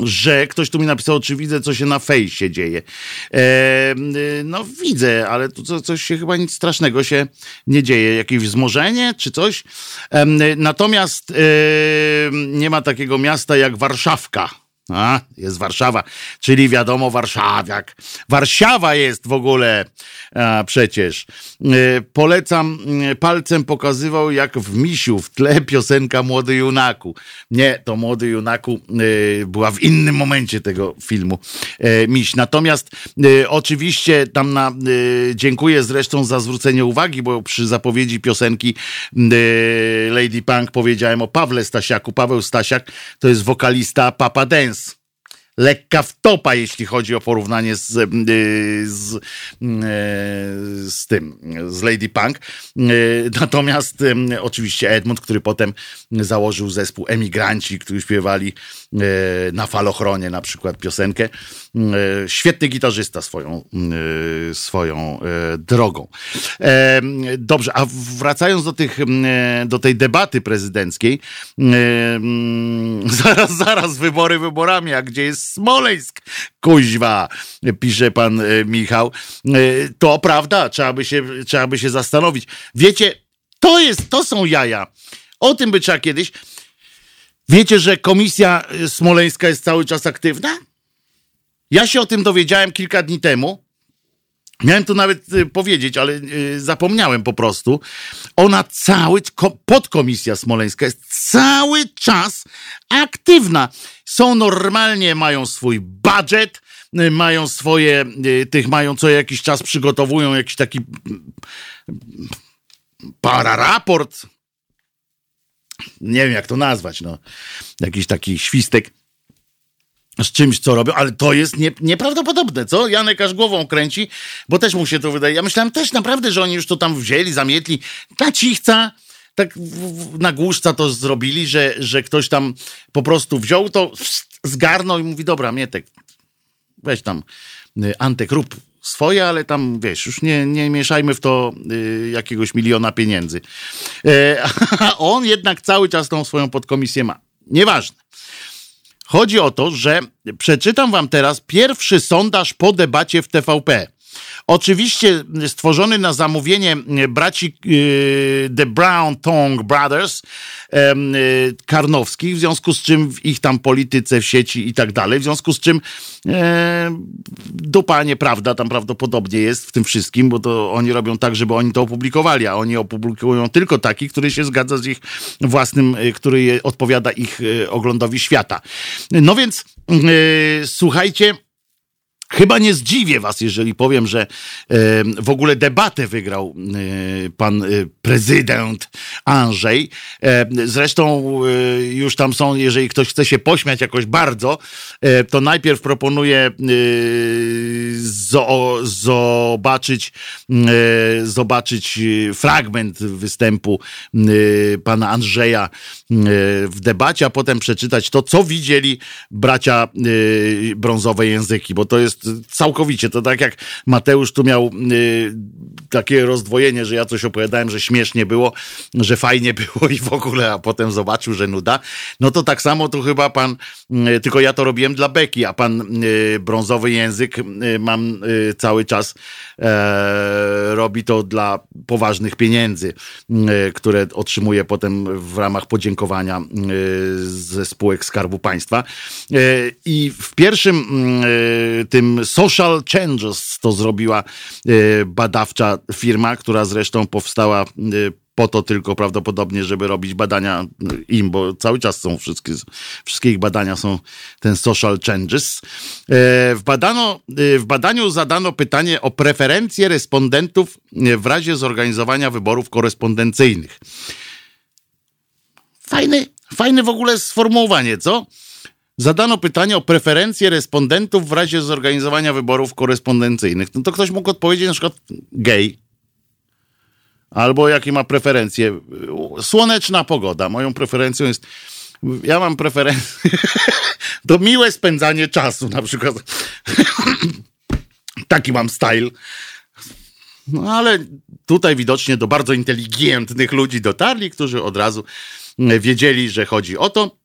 że ktoś tu mi napisał, czy widzę, co się na fejsie dzieje. E, no widzę, ale tu co, coś się chyba nic strasznego się nie dzieje. Jakieś wzmożenie czy coś. E, natomiast e, nie ma takiego miasta jak Warszawka. A, jest Warszawa, czyli wiadomo Warszawiak. Warszawa jest w ogóle a, przecież. E, polecam, e, palcem pokazywał jak w Misiu w tle piosenka Młody Junaku. Nie, to Młody Junaku e, była w innym momencie tego filmu e, Miś. Natomiast e, oczywiście tam na, e, dziękuję zresztą za zwrócenie uwagi, bo przy zapowiedzi piosenki Lady Punk powiedziałem o Pawle Stasiaku. Paweł Stasiak to jest wokalista Papa Dance lekka wtopa, jeśli chodzi o porównanie z, y, z, y, z tym, z Lady Punk. Y, natomiast oczywiście Edmund, który potem założył zespół Emigranci, którzy śpiewali na falochronie na przykład piosenkę. Świetny gitarzysta swoją, swoją drogą. Dobrze, a wracając do, tych, do tej debaty prezydenckiej, zaraz, zaraz, wybory wyborami, a gdzie jest Smoleńsk, kuźwa, pisze pan e, Michał. E, to prawda, trzeba by, się, trzeba by się zastanowić. Wiecie, to jest, to są jaja. O tym by trzeba kiedyś. Wiecie, że komisja e, smoleńska jest cały czas aktywna? Ja się o tym dowiedziałem kilka dni temu. Miałem tu nawet powiedzieć, ale zapomniałem po prostu. Ona cały, podkomisja smoleńska jest cały czas aktywna są normalnie, mają swój budżet, y, mają swoje, y, tych mają co jakiś czas przygotowują jakiś taki pararaport. Nie wiem, jak to nazwać, no. Jakiś taki świstek z czymś, co robią, ale to jest nie, nieprawdopodobne, co? Janek aż głową kręci, bo też mu się to wydaje. Ja myślałem też naprawdę, że oni już to tam wzięli, zamietli. Ta cichca, tak na głuszca to zrobili, że, że ktoś tam po prostu wziął to, zgarnął i mówi, dobra, Mietek, weź tam y, Antek, rób swoje, ale tam, wiesz, już nie, nie mieszajmy w to y, jakiegoś miliona pieniędzy. E, a on jednak cały czas tą swoją podkomisję ma. Nieważne. Chodzi o to, że przeczytam wam teraz pierwszy sondaż po debacie w TVP. Oczywiście stworzony na zamówienie braci y, The Brown Tongue Brothers y, Karnowskich, w związku z czym w ich tam polityce w sieci i tak dalej, w związku z czym e, dupa nieprawda tam prawdopodobnie jest w tym wszystkim, bo to oni robią tak, żeby oni to opublikowali, a oni opublikują tylko taki, który się zgadza z ich własnym, który odpowiada ich oglądowi świata. No więc słuchajcie, Chyba nie zdziwię was, jeżeli powiem, że w ogóle debatę wygrał e, pan e, prezydent Andrzej. Zresztą e, już tam są, jeżeli ktoś chce się pośmiać jakoś bardzo, to najpierw proponuję zobaczyć, zobaczyć fragment występu pana Andrzeja w debacie, a potem przeczytać to, co widzieli bracia brązowe języki, bo to jest całkowicie. To tak jak Mateusz tu miał takie rozdwojenie, że ja coś opowiadałem, że śmiesznie było, że fajnie było i w ogóle, a potem zobaczył, że nuda. No to tak samo tu chyba pan, tylko ja to robiłem dla Beki, a pan brązowy język y, mam y, cały czas e, robi to dla poważnych pieniędzy, y, które otrzymuje potem w ramach podziękowania ze spółek Skarbu Państwa. I w pierwszym tym Social Changes to zrobiła badawcza firma, która zresztą powstała po to tylko prawdopodobnie, żeby robić badania e, im, bo cały czas są wszystkie, wszystkie ich badania są ten social changes. W, badano, w badaniu zadano pytanie o preferencje respondentów w razie zorganizowania wyborów korespondencyjnych. Fajny, fajne w ogóle sformułowanie, co? zadano pytanie o preferencje respondentów w razie zorganizowania wyborów korespondencyjnych. No to ktoś mógł odpowiedzieć na przykład gay. Albo jakie ma preferencje. Słoneczna pogoda. Moją preferencją jest Ja mam preferencję do miłe spędzanie czasu, na przykład. Taki mam style. No ale tutaj widocznie do bardzo inteligentnych ludzi dotarli, którzy od razu wiedzieli, że chodzi o to.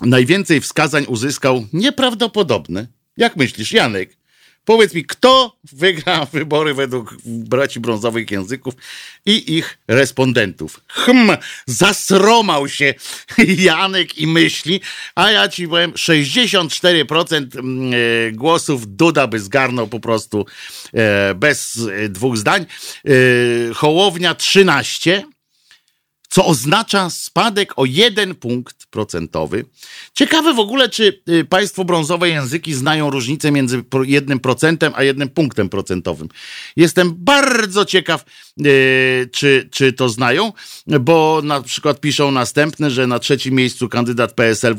Najwięcej wskazań uzyskał nieprawdopodobny. Jak myślisz, Janek? Powiedz mi, kto wygra wybory według braci brązowych języków i ich respondentów? Hm, zasromał się Janek i myśli, a ja ci powiem, 64% mm, e, głosów Duda by zgarnął po prostu e, bez e, dwóch zdań. Hołownia 13, co oznacza spadek o jeden punkt procentowy. Ciekawe w ogóle, czy y, państwo brązowe języki znają różnicę między jednym procentem a jednym punktem procentowym. Jestem bardzo ciekaw, y, czy, czy to znają, bo na przykład piszą następne, że na trzecim miejscu kandydat PSL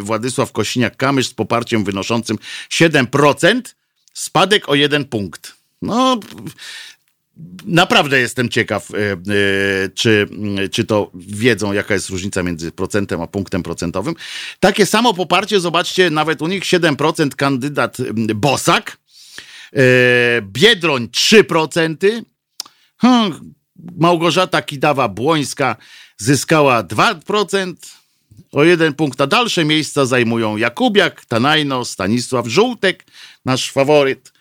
Władysław Kosiniak-Kamysz z poparciem wynoszącym 7%, spadek o jeden punkt. No, Naprawdę jestem ciekaw, e, e, czy, czy to wiedzą, jaka jest różnica między procentem a punktem procentowym. Takie samo poparcie, zobaczcie, nawet u nich 7% kandydat Bosak, e, Biedroń 3%, hmm, Małgorzata Kidawa-Błońska zyskała 2%, o jeden punkt, a dalsze miejsca zajmują Jakubiak, Tanajno, Stanisław Żółtek, nasz faworyt,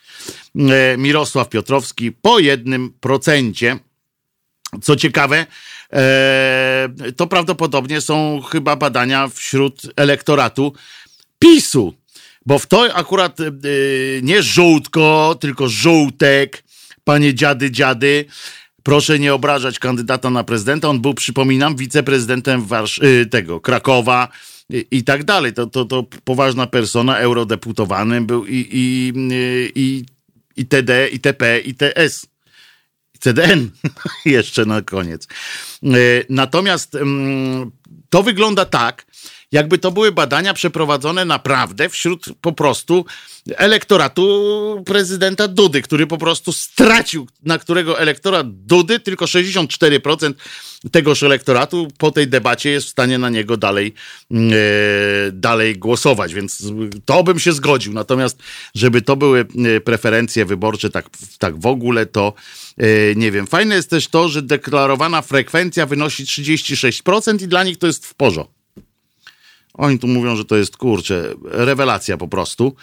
Mirosław Piotrowski po jednym procencie. Co ciekawe, e, to prawdopodobnie są chyba badania wśród elektoratu PiSu, bo w to akurat e, nie żółtko, tylko żółtek, panie dziady, dziady. Proszę nie obrażać kandydata na prezydenta. On był, przypominam, wiceprezydentem Warsz tego Krakowa i, tak dalej. To, to, to poważna persona, eurodeputowany był i, i, i itd., itp., its. CDN jeszcze na koniec. E, natomiast mm, to wygląda tak, jakby to były badania przeprowadzone naprawdę wśród po prostu elektoratu prezydenta Dudy, który po prostu stracił, na którego elektorat Dudy, tylko 64% tegoż elektoratu po tej debacie jest w stanie na niego dalej, e, dalej głosować, więc to bym się zgodził. Natomiast, żeby to były e, preferencje wyborcze tak, tak w ogóle, to e, nie wiem. Fajne jest też to, że deklarowana frekwencja wynosi 36% i dla nich to jest w porządku. Oni tu mówią, że to jest kurczę, rewelacja po prostu.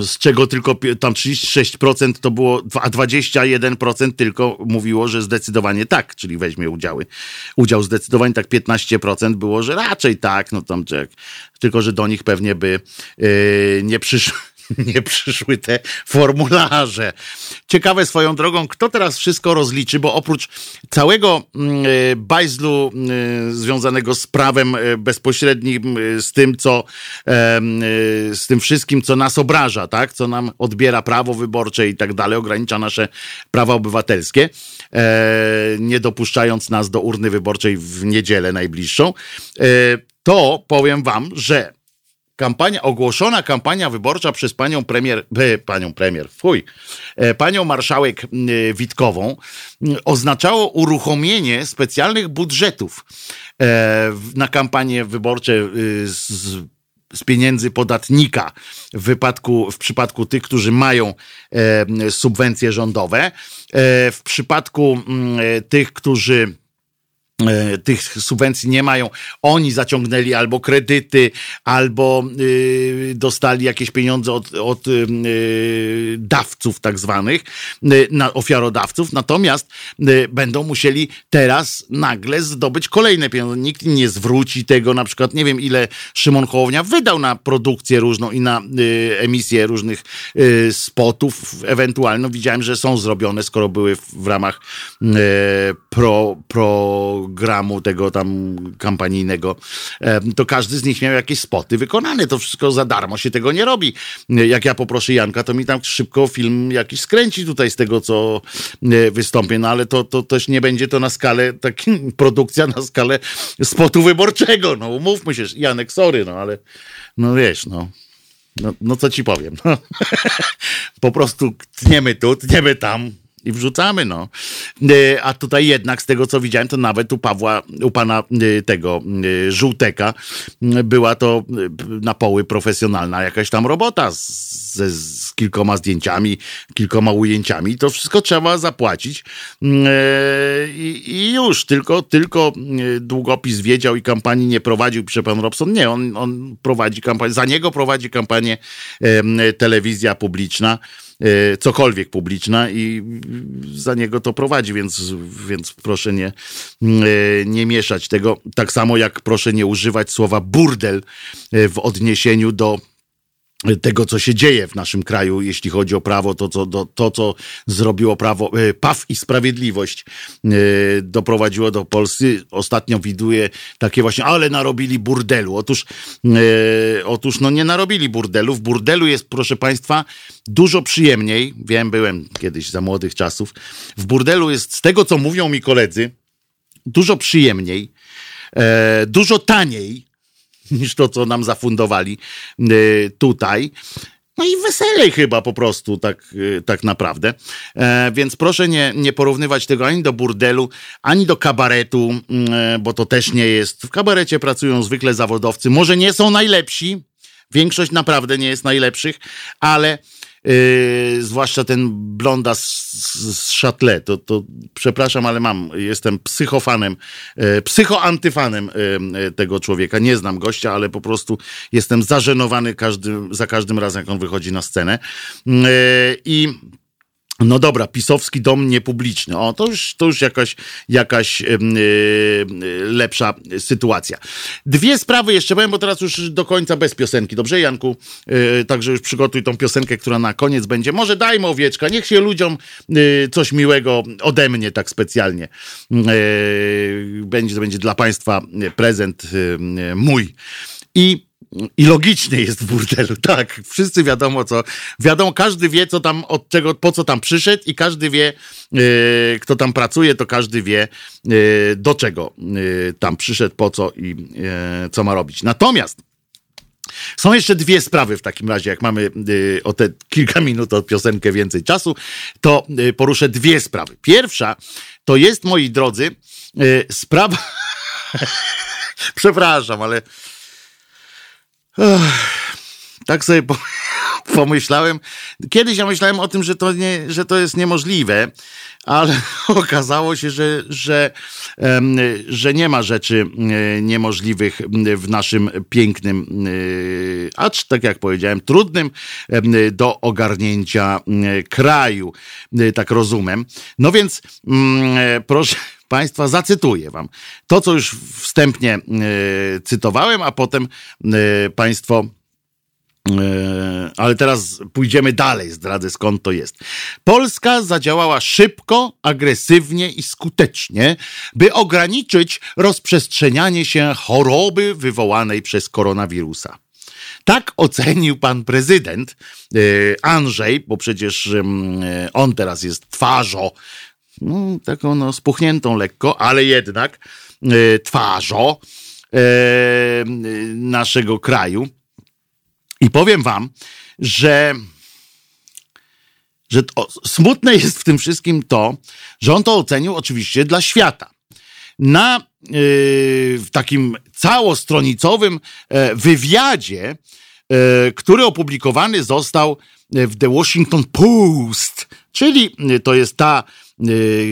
z czego tylko tam 36% to było, a 21% tylko mówiło, że zdecydowanie tak, czyli weźmie udziały. Udział zdecydowanie tak 15% było, że raczej tak, no tam tylko, że do nich pewnie by yy, nie przyszło nie przyszły te formularze. Ciekawe swoją drogą, kto teraz wszystko rozliczy, bo oprócz całego mm, e, bajzlu e, związanego z prawem e, bezpośrednim, z tym, co z tym wszystkim, co nas obraża, tak? co nam odbiera prawo wyborcze i tak dalej, ogranicza nasze prawa obywatelskie, nie dopuszczając nas do urny wyborczej w niedzielę najbliższą, to powiem wam, że kampania, ogłoszona kampania wyborcza przez panią premier, e, panią premier, fuj, e, panią marszałek e, Witkową oznaczało uruchomienie specjalnych budżetów na kampanie wyborcze z, z pieniędzy podatnika w wypadku, w przypadku tych, którzy mają subwencje rządowe, w przypadku tych, którzy E, tych subwencji nie mają, oni zaciągnęli albo kredyty, albo y, dostali jakieś pieniądze od, od y, dawców tak zwanych, y, ofiarodawców, natomiast będą musieli teraz nagle zdobyć kolejne pieniądze. Nikt nie zwróci tego, na przykład nie wiem ile Szymon Hołownia wydał na produkcję różną i na emisję różnych spotów, ewentualnie widziałem, że są zrobione, skoro były w, w ramach pro, pro programu tego tam kampanijnego, to każdy z nich miał jakieś spoty wykonane. To wszystko za darmo się tego nie robi. Jak ja poproszę Janka, to mi tam szybko film jakiś skręci tutaj z tego, co e, wystąpię. No ale to, to też nie będzie to na skalę, tak, produkcja na skalę spotu wyborczego. No umówmy się, Janek, sorry, no ale no wiesz, no. No, no co ci powiem. No. po prostu tniemy tu, tniemy tam i wrzucamy, no. A tutaj jednak z tego, co widziałem, to nawet u Pawła, u pana tego Żółteka była to na poły profesjonalna jakaś tam robota z, z, z kilkoma zdjęciami, kilkoma ujęciami. To wszystko trzeba zapłacić i, i już, tylko, tylko długopis wiedział i kampanii nie prowadził, pisze pan Robson. Nie, on, on prowadzi kampanię, za niego prowadzi kampanię telewizja publiczna. E, cokolwiek publiczna i za niego to prowadzi, więc, więc proszę nie, e, nie mieszać tego. Tak samo jak proszę nie używać słowa burdel e, w odniesieniu do tego, co się dzieje w naszym kraju, jeśli chodzi o prawo, to, co, do, to, co zrobiło prawo, e, PAW i Sprawiedliwość e, doprowadziło do Polski. Ostatnio widuję takie właśnie, ale narobili burdelu. Otóż, e, otóż no nie narobili burdelu. W burdelu jest, proszę Państwa, dużo przyjemniej. Wiem, byłem kiedyś za młodych czasów. W burdelu jest, z tego, co mówią mi koledzy, dużo przyjemniej, dużo taniej, niż to, co nam zafundowali y, tutaj. No i weselej chyba po prostu, tak, y, tak naprawdę. E, więc proszę nie, nie porównywać tego ani do burdelu, ani do kabaretu, e, bo to też nie jest. W kabarecie pracują zwykle zawodowcy. Może nie są najlepsi, większość naprawdę nie jest najlepszych, ale Yy, zwłaszcza ten blonda z, z to, to przepraszam, ale mam, jestem psychofanem, yy, psychoantyfanem yy, tego człowieka. Nie znam gościa, ale po prostu jestem zażenowany każdy, za każdym razem, jak on wychodzi na scenę. I no dobra, pisowski dom niepubliczny. O, to już, to już jakaś, jakaś yy, lepsza sytuacja. Dwie sprawy jeszcze powiem, bo teraz już do końca bez piosenki. Dobrze, Janku? Yy, także już przygotuj tą piosenkę, która na koniec będzie. Może dajmy owieczka, niech się ludziom yy, coś miłego ode mnie tak specjalnie. będzie, to będzie dla Państwa prezent mój. I i logicznie jest w burdelu, tak. Wszyscy wiadomo co. Wiadomo, każdy wie, co tam, od czego, po co tam przyszedł, i każdy wie, yy, kto tam pracuje, to każdy wie, yy, do czego yy, tam przyszedł, po co i co ma robić. Natomiast są jeszcze dwie sprawy w takim razie, jak mamy o te kilka minut od piosenkę więcej czasu, to poruszę dwie sprawy. Pierwsza to jest, moi drodzy, sprawa. Przepraszam, ale tak sobie pomyślałem. Kiedyś ja myślałem o tym, że to, nie, że to jest niemożliwe, ale okazało się, że, że, że nie ma rzeczy niemożliwych w naszym pięknym, acz tak jak powiedziałem, trudnym do ogarnięcia kraju, tak rozumiem. No więc mm, proszę Państwa, zacytuję Wam to, co już wstępnie e, cytowałem, a potem e, Państwo. E, ale teraz pójdziemy dalej, zdradzę skąd to jest. Polska zadziałała szybko, agresywnie i skutecznie, by ograniczyć rozprzestrzenianie się choroby wywołanej przez koronawirusa. Tak ocenił pan prezydent Andrzej, bo przecież on teraz jest twarzą no, taką no, spuchniętą lekko, ale jednak e, twarzą e, naszego kraju. I powiem wam, że, że to, smutne jest w tym wszystkim to, że on to ocenił oczywiście dla świata. Na e, w takim całostronicowym wywiadzie, który opublikowany został w The Washington Post, czyli to jest ta Y,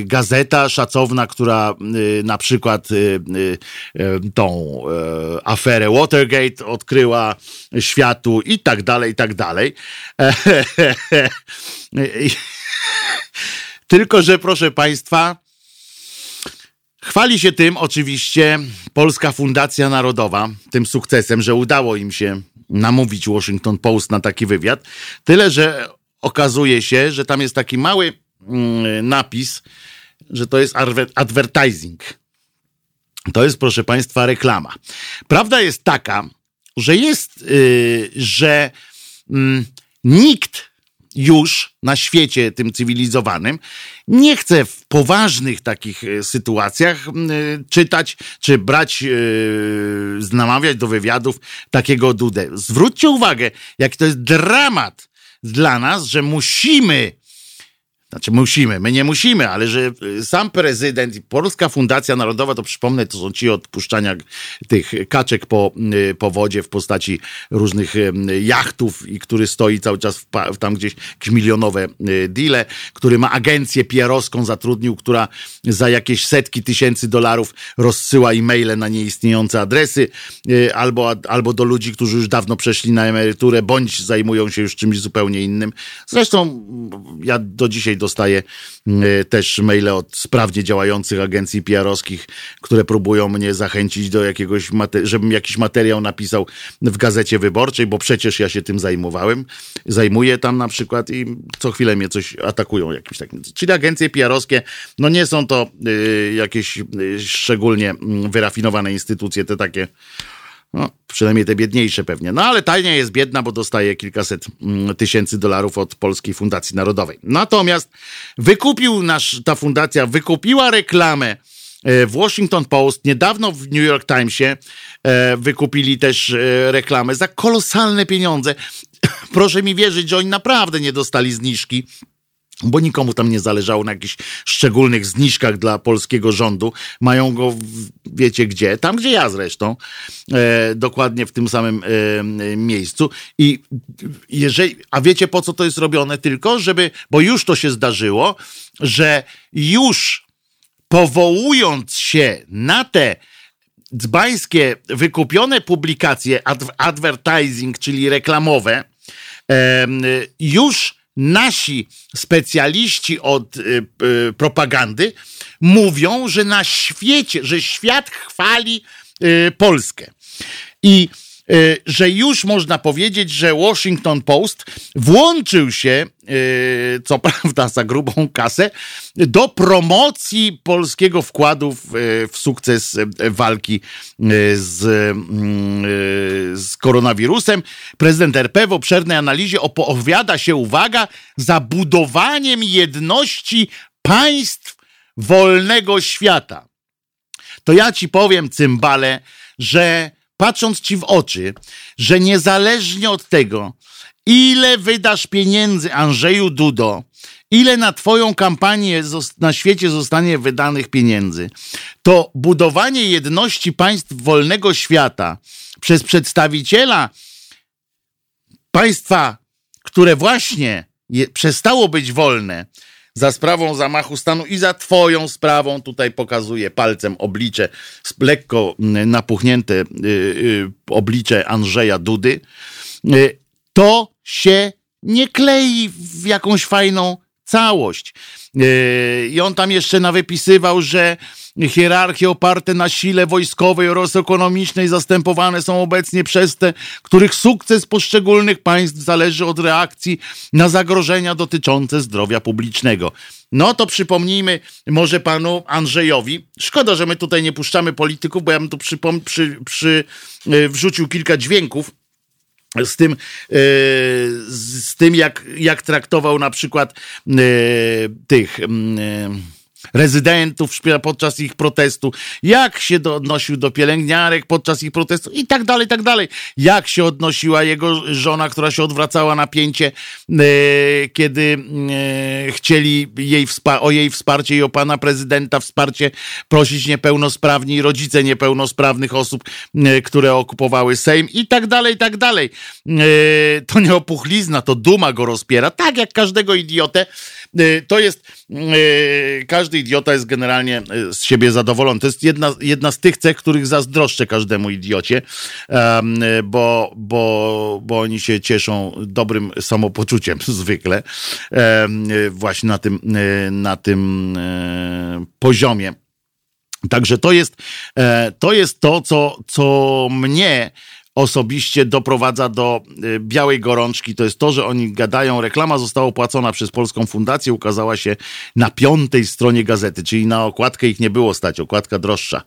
gazeta szacowna, która y, na przykład y, tą aferę Watergate odkryła światu i tak dalej, i tak dalej. Tylko, że proszę Państwa, Chwali się tym oczywiście Polska Fundacja Narodowa, tym sukcesem, że udało im się namówić Washington Post na taki wywiad. Tyle, że okazuje się, że tam jest taki mały napis, że to jest advertising. To jest, proszę Państwa, reklama. Prawda jest taka, że jest, yy, że yy, nikt już na świecie tym cywilizowanym nie chce w poważnych takich y, sytuacjach yy, czytać, czy brać, namawiać do wywiadów takiego dudę. Zwróćcie uwagę, jaki to jest dramat dla nas, że musimy znaczy musimy, my nie musimy, ale że y, sam prezydent i Polska Fundacja Narodowa, to przypomnę, to są ci odpuszczania tych kaczek po, y, po wodzie w postaci różnych y, jachtów i który stoi cały czas w, tam gdzieś jakieś milionowe deale, który ma agencję PR-owską zatrudnił, która za jakieś setki tysięcy dolarów rozsyła e-maile na nieistniejące adresy albo, albo do ludzi, którzy już dawno przeszli na emeryturę, bądź zajmują się już czymś zupełnie innym. Zresztą ja do dzisiaj dostaję mm, też maile od sprawnie działających agencji PR-owskich, które próbują mnie zachęcić do jakiegoś, żebym jakiś materiał napisał w gazecie wyborczej, bo przecież ja się tym zajmowałem. Zajmuję tam na przykład i co chwilę mnie coś atakują jakimś takim. Czyli agencje PR-owskie, no nie są to y, jakieś y, szczególnie mm, wyrafinowane instytucje, te takie no, przynajmniej te biedniejsze pewnie. No ale Tania jest biedna, bo dostaje kilkaset mm, tysięcy dolarów od Polskiej Fundacji Narodowej. Natomiast wykupił nasz, ta fundacja wykupiła reklamę e, w Washington Post, niedawno w New York Timesie e, wykupili też e, reklamę za kolosalne pieniądze. Proszę mi wierzyć, że oni naprawdę nie dostali zniżki bo nikomu tam nie zależało na jakichś szczególnych zniżkach dla polskiego rządu. Mają go, wiecie gdzie, tam gdzie ja zresztą, e, dokładnie w tym samym e, miejscu. I jeżeli, a wiecie po co to jest robione? Tylko, żeby, bo już to się zdarzyło, że już powołując się na te dzbańskie wykupione publikacje advertising, czyli reklamowe, e, już nasi specjaliści od y, y, propagandy mówią, że na świecie, że świat chwali y, Polskę. I że już można powiedzieć, że Washington Post włączył się, y, co prawda za grubą kasę, do promocji polskiego wkładu w, y, w sukces walki z, z koronawirusem. Prezydent RP w obszernej analizie opowiada się, uwaga, za budowaniem jedności państw wolnego świata. To ja ci powiem, cymbale, że patrząc ci w oczy, że niezależnie od tego, ile wydasz pieniędzy Andrzeju Dudo, ile na twoją kampanię na świecie zostanie wydanych pieniędzy, to budowanie jedności państw wolnego świata przez przedstawiciela państwa, które właśnie przestało być wolne, za sprawą zamachu stanu i za twoją sprawą, tutaj pokazuje palcem oblicze, lekko mm, napuchnięte y, y, oblicze Andrzeja Dudy, y, to się nie klei w jakąś fajną całość. I on tam jeszcze nawypisywał, że hierarchie oparte na sile wojskowej oraz ekonomicznej zastępowane są obecnie przez te, których sukces poszczególnych państw zależy od reakcji na zagrożenia dotyczące zdrowia publicznego. No to przypomnijmy może panu Andrzejowi. Szkoda, że my tutaj nie puszczamy polityków, bo ja bym tu przy, przy, yy, wrzucił kilka dźwięków z tym, yy, z tym jak, jak traktował na przykład yy, tych. Rezydentów podczas ich protestu, jak się do, odnosił do pielęgniarek podczas ich protestu i tak dalej, tak dalej. Jak się odnosiła jego żona, która się odwracała na pięcie, e, kiedy e, chcieli jej o jej wsparcie i o pana prezydenta wsparcie prosić niepełnosprawni rodzice niepełnosprawnych osób, e, które okupowały Sejm i tak dalej, i tak dalej. To nie opuchlizna, to duma go rozpiera, tak jak każdego idiotę. E, to jest, e, każdy idiota jest generalnie e, z siebie zadowolony. To jest jedna, jedna z tych cech, których zazdroszczę każdemu idiocie, bo, bo, bo oni się cieszą dobrym samopoczuciem zwykle właśnie na tym, na tym poziomie. Także to jest, to jest to, co, co mnie osobiście doprowadza do y, białej gorączki, to jest to, że oni gadają, reklama została opłacona przez Polską Fundację, ukazała się na piątej stronie gazety, czyli na okładkę ich nie było stać, okładka droższa.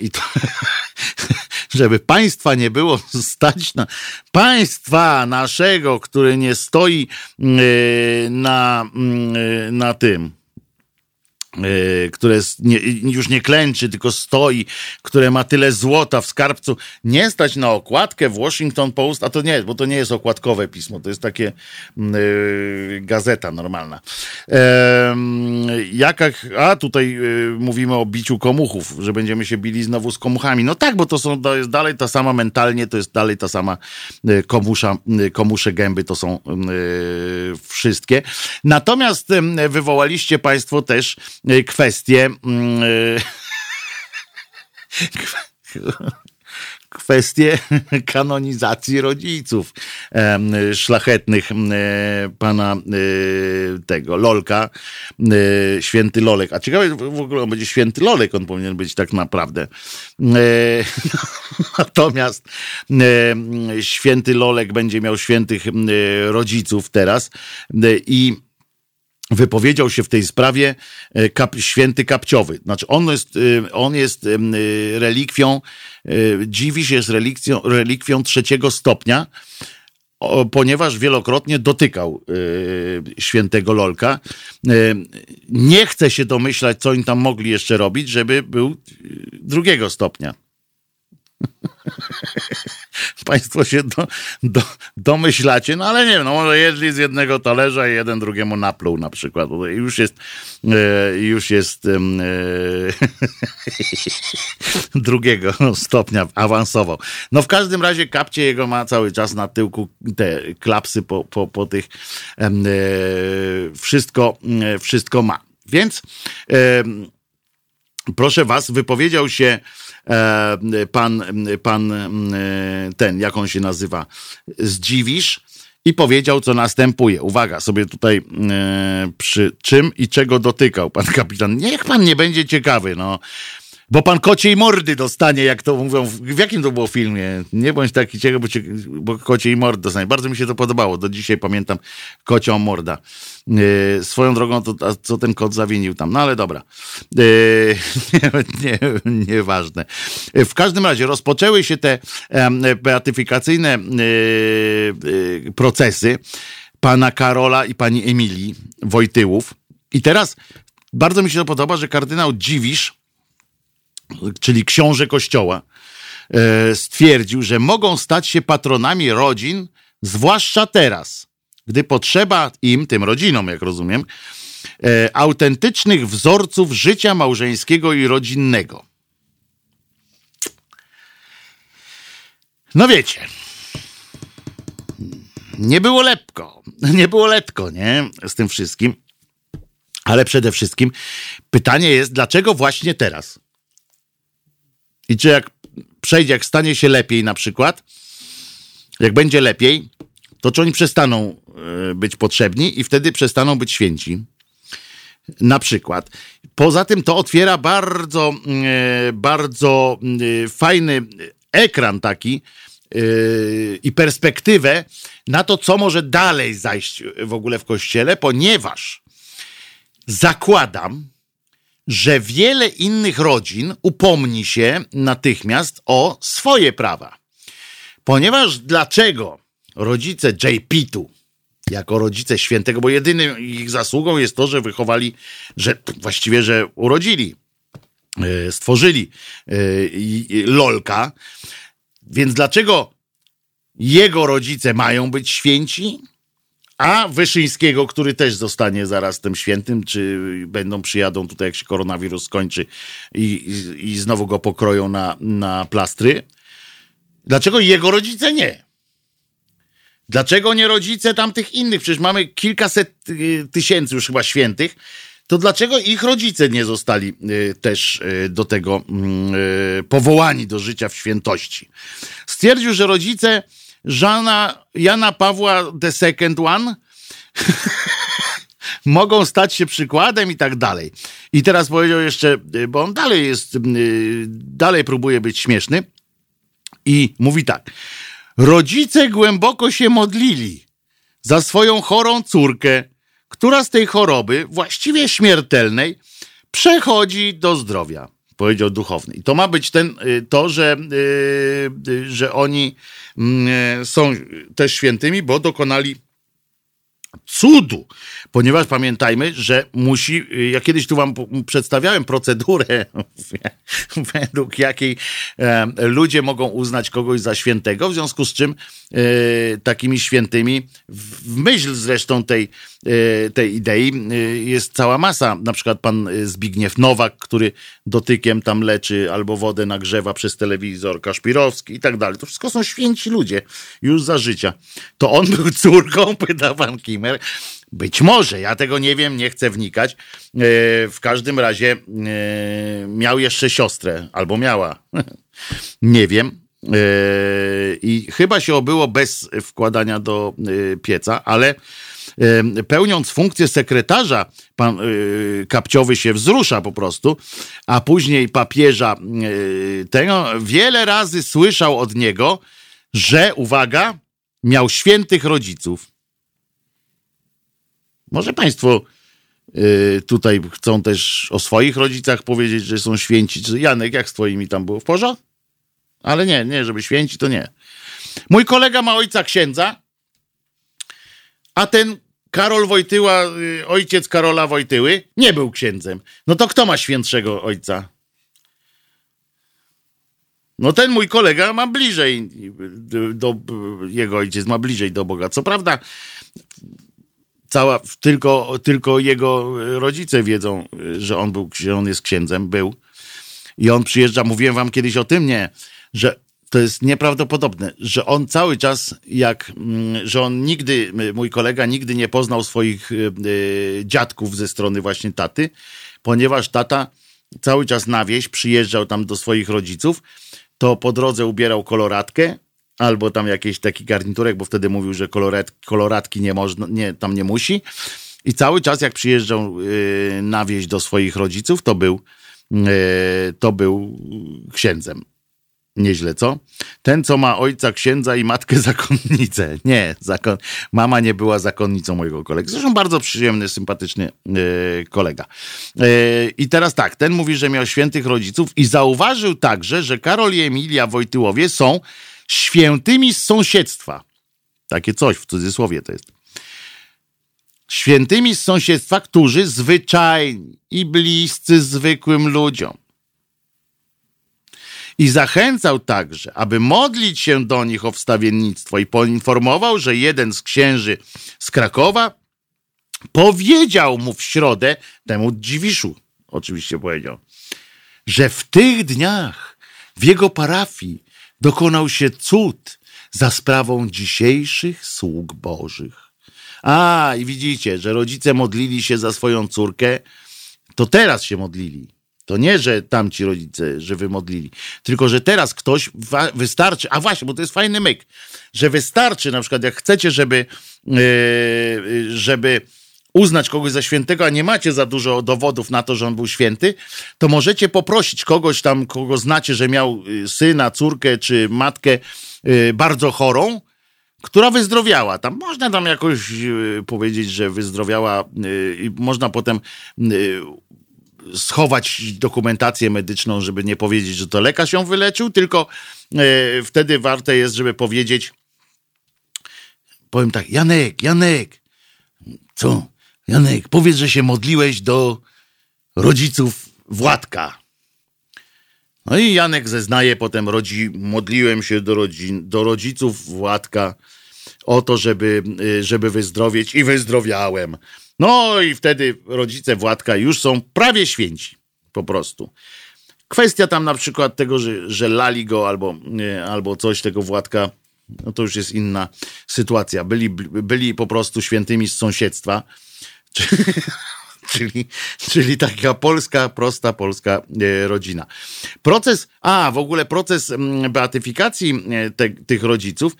I to, żeby państwa nie było stać na państwa naszego, który nie stoi yy, na, yy, na tym które nie, już nie klęczy, tylko stoi, które ma tyle złota w skarbcu, nie stać na okładkę w Washington Post, a to nie, bo to nie jest okładkowe pismo, to jest takie yy, gazeta normalna. E, jaka, a tutaj yy, mówimy o biciu komuchów, że będziemy się bili znowu z komuchami. No tak, bo to są, to jest dalej ta sama mentalnie, to jest dalej ta sama komusza, komusze gęby, to są yy, wszystkie. Natomiast wywołaliście Państwo też Y, kwestie. Mm, y, kwestie kanonizacji rodziców szlachetnych pana y, tego Lolka, święty Lolek. A ciekawe w ogóle on będzie święty Lolek, on powinien być tak naprawdę. Natomiast święty Lolek będzie miał świętych rodziców teraz i wypowiedział się w tej sprawie e, kap, święty kapciowy. Znaczy on jest, e, on jest e, relikwią, dziwisz jest relikwią, relikwią trzeciego stopnia, ponieważ wielokrotnie dotykał świętego Lolka. Nie chce się domyślać, co oni tam mogli jeszcze robić, żeby był drugiego stopnia. Państwo się do, do, domyślacie, no ale nie wiem, no może jedli z jednego talerza i jeden drugiemu napluł na przykład. Już jest, e, już jest e, drugiego stopnia awansował. No w każdym razie kapcie jego ma cały czas na tyłku te klapsy po, po, po tych e, wszystko, wszystko ma. Więc proszę was, wypowiedział się pan, pan e, ten, jak on się nazywa, zdziwisz i powiedział, co następuje. Uwaga, sobie tutaj e, przy czym i czego dotykał pan kapitan. Niech pan nie będzie ciekawy, no. Bo pan kociej mordy dostanie, jak to mówią. W jakim to było filmie? Nie bądź taki ciekawy, bo, cię, bo kociej mordy dostanie. Bardzo mi się to podobało. Do dzisiaj pamiętam kocią morda. Yy, swoją drogą, to, co ten kot zawinił tam. No ale dobra. Yy, nie, nie, nieważne. W każdym razie rozpoczęły się te yy, beatyfikacyjne yy, procesy pana Karola i pani Emilii Wojtyłów. I teraz bardzo mi się to podoba, że kardynał Dziwisz czyli książę Kościoła, e, stwierdził, że mogą stać się patronami rodzin, zwłaszcza teraz, gdy potrzeba im, tym rodzinom, jak rozumiem, e, autentycznych wzorców życia małżeńskiego i rodzinnego. No wiecie, nie było lepko, nie było letko, nie, z tym wszystkim. Ale przede wszystkim pytanie jest, dlaczego właśnie teraz? I czy jak przejdzie, jak stanie się lepiej na przykład, jak będzie lepiej, to czy oni przestaną e, być potrzebni i wtedy przestaną być święci. Na przykład. Poza tym to otwiera bardzo, e, bardzo e, fajny ekran taki i perspektywę na to, co może dalej zajść w ogóle w kościele, ponieważ zakładam, że wiele innych rodzin upomni się natychmiast o swoje prawa. Ponieważ dlaczego rodzice JP-tu, jako rodzice świętego, bo jedynym ich zasługą jest to, że wychowali, że właściwie, że urodzili, e, stworzyli e, lolka. Więc dlaczego jego rodzice mają być święci, a Wyszyńskiego, który też zostanie zaraz tym świętym, czy będą przyjadą tutaj, jak się koronawirus skończy i, i, i znowu go pokroją na, na plastry. Dlaczego jego rodzice nie? Dlaczego nie rodzice tamtych innych? Przecież mamy kilkaset y, tysięcy już chyba świętych. To dlaczego ich rodzice nie zostali y, też y, do tego mm, powołani do życia w świętości? Stwierdził, że rodzice Żana, Jana Pawła II One mogą stać się przykładem i tak dalej. I teraz powiedział jeszcze, bo on dalej jest, dalej próbuje być śmieszny i mówi tak. Rodzice głęboko się modlili za swoją chorą córkę, która z tej choroby, właściwie śmiertelnej, przechodzi do zdrowia powiedział duchowny. I to ma być ten, y, to, że, y, że oni są też świętymi, bo dokonali cudu, ponieważ pamiętajmy, że musi, ja kiedyś tu wam przedstawiałem procedurę, według jakiej e, ludzie mogą uznać kogoś za świętego, w związku z czym e, takimi świętymi, w myśl zresztą tej, e, tej idei, e, jest cała masa, na przykład pan Zbigniew Nowak, który dotykiem tam leczy albo wodę nagrzewa przez telewizor, Kaszpirowski i tak dalej. To wszystko są święci ludzie, już za życia. To on był córką, pyta pan Kimmer, być może, ja tego nie wiem, nie chcę wnikać. E, w każdym razie e, miał jeszcze siostrę, albo miała. nie wiem. E, I chyba się obyło bez wkładania do pieca, ale pełniąc funkcję sekretarza, pan Kapciowy się wzrusza po prostu, a później papieża tego, wiele razy słyszał od niego, że, uwaga, miał świętych rodziców. Może Państwo y, tutaj chcą też o swoich rodzicach powiedzieć, że są święci. Janek, jak z Twoimi tam było? W porządku? Ale nie, nie, żeby święci to nie. Mój kolega ma ojca księdza, a ten Karol Wojtyła, y, ojciec Karola Wojtyły, nie był księdzem. No to kto ma świętszego ojca? No ten mój kolega ma bliżej do, do, jego ojciec ma bliżej do Boga. Co prawda cała, tylko, tylko jego rodzice wiedzą, że on był, że on jest księdzem, był. I on przyjeżdża, mówiłem wam kiedyś o tym, nie, że to jest nieprawdopodobne, że on cały czas, jak, mm, że on nigdy, mój kolega nigdy nie poznał swoich y, y, dziadków ze strony właśnie taty, ponieważ tata cały czas na wieś przyjeżdżał tam do swoich rodziców, to po drodze ubierał koloratkę, albo tam jakiś taki garniturek, bo wtedy mówił, że koloret, koloratki nie można, nie, tam nie musi. I cały czas jak przyjeżdżał yy, na wieś do swoich rodziców, to był, to był księdzem. Nieźle, co? Ten, co ma ojca księdza i matkę zakonnicę. Nie, zakon... mama nie była zakonnicą mojego kolegi. Zresztą bardzo przyjemny, sympatyczny yy, kolega. Yy, I teraz tak, ten mówi, że miał świętych rodziców i zauważył także, że Karol i Emilia Wojtyłowie są świętymi z sąsiedztwa. Takie coś w cudzysłowie to jest. Świętymi z sąsiedztwa, którzy zwyczajni i bliscy zwykłym ludziom. I zachęcał także, aby modlić się do nich o wstawiennictwo i poinformował, że jeden z księży z Krakowa powiedział mu w środę, temu Dziwiszu oczywiście powiedział, że w tych dniach w jego parafii dokonał się cud za sprawą dzisiejszych sług Bożych. A, i widzicie, że rodzice modlili się za swoją córkę, to teraz się modlili. To nie, że tamci rodzice, że wymodlili, tylko że teraz ktoś wystarczy, a właśnie, bo to jest fajny myk, że wystarczy na przykład, jak chcecie, żeby, yy, żeby uznać kogoś za świętego, a nie macie za dużo dowodów na to, że on był święty, to możecie poprosić kogoś tam, kogo znacie, że miał y, syna, córkę czy matkę y, bardzo chorą, która wyzdrowiała. Tam można tam jakoś y, powiedzieć, że wyzdrowiała i można potem schować dokumentację medyczną, żeby nie powiedzieć, że to lekarz ją wyleczył, tylko wtedy warte jest, żeby powiedzieć powiem tak, Janek, Janek, co? Janek, powiedz, że się modliłeś do rodziców Władka. No i Janek zeznaje potem, rodzi, modliłem się do, rodzin, do rodziców Władka o to, żeby, y, żeby wyzdrowieć i wyzdrowiałem. No i wtedy rodzice Władka już są prawie święci, po prostu. Kwestia tam na przykład tego, że, że lali go albo, albo coś tego Władka, no to już jest inna sytuacja. Byli, byli po prostu świętymi z sąsiedztwa czyli, czyli taka polska, prosta polska e, rodzina. Proces, a w ogóle proces mm, beatyfikacji e, te, tych rodziców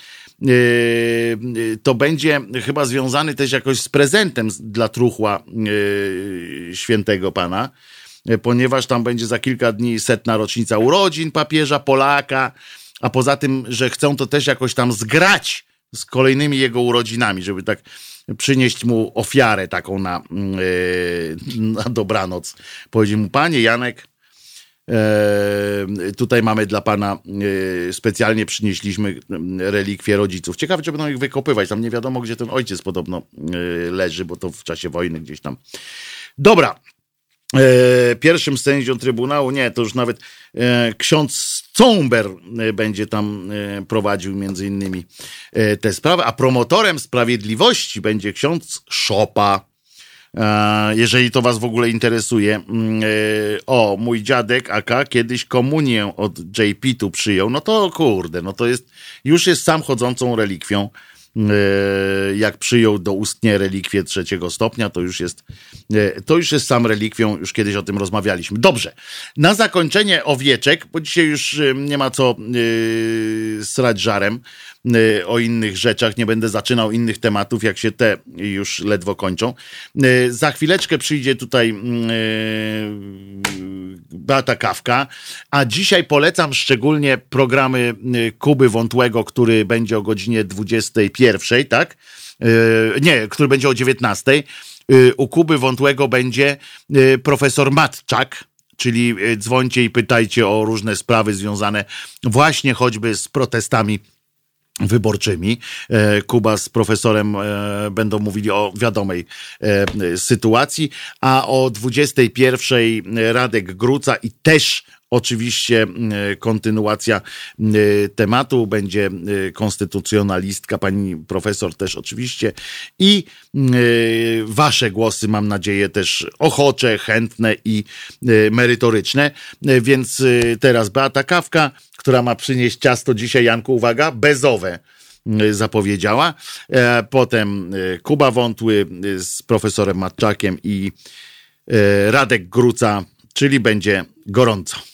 to będzie chyba związany też jakoś z prezentem dla truchła świętego pana, ponieważ tam będzie za kilka dni setna rocznica urodzin papieża Polaka, a poza tym, że chcą to też jakoś tam zgrać z kolejnymi jego urodzinami, żeby tak przynieść mu ofiarę taką na, yy, na dobranoc. Powiedział mu, panie Janek, tutaj mamy dla pana, e, specjalnie przynieśliśmy relikwie rodziców. Ciekawe, czy będą ich wykopywać. Tam nie wiadomo, gdzie ten ojciec podobno e, leży, bo to w czasie wojny gdzieś tam. Dobra. Pierwszym sędzią Trybunału, nie, to już nawet ksiądz Cumber będzie tam prowadził między innymi tę sprawę, a promotorem sprawiedliwości będzie ksiądz Szopa. E, jeżeli to was w ogóle interesuje. Mm, e, o, mój dziadek AK kiedyś komunię od JP tu przyjął. No to kurde, no to jest, już jest sam chodzącą relikwią. E, jak przyjął do ustnie relikwię trzeciego stopnia, to już jest, to już jest sam relikwią, już kiedyś o tym rozmawialiśmy. Dobrze, na zakończenie owieczek, bo dzisiaj już nie ma co srać żarem, o innych rzeczach, nie będę zaczynał innych tematów, jak się te już ledwo kończą. Za chwileczkę przyjdzie tutaj y, Beata Kawka, a dzisiaj polecam szczególnie programy Kuby Wątłego, który będzie o godzinie 21, tak? Nie, który będzie o 19. U Kuby Wątłego będzie profesor Matczak, czyli dzwońcie i pytajcie o różne sprawy związane właśnie choćby z protestami wyborczymi. E, Kuba z profesorem e, będą mówili o wiadomej e, sytuacji, a o 21 Radek Gruca i też Oczywiście kontynuacja tematu będzie konstytucjonalistka, pani profesor też oczywiście i wasze głosy mam nadzieję też ochocze, chętne i merytoryczne. Więc teraz Beata Kawka, która ma przynieść ciasto dzisiaj, Janku, uwaga, bezowe zapowiedziała. E, potem Kuba Wątły z profesorem Matczakiem i Radek Gruca, czyli będzie gorąco.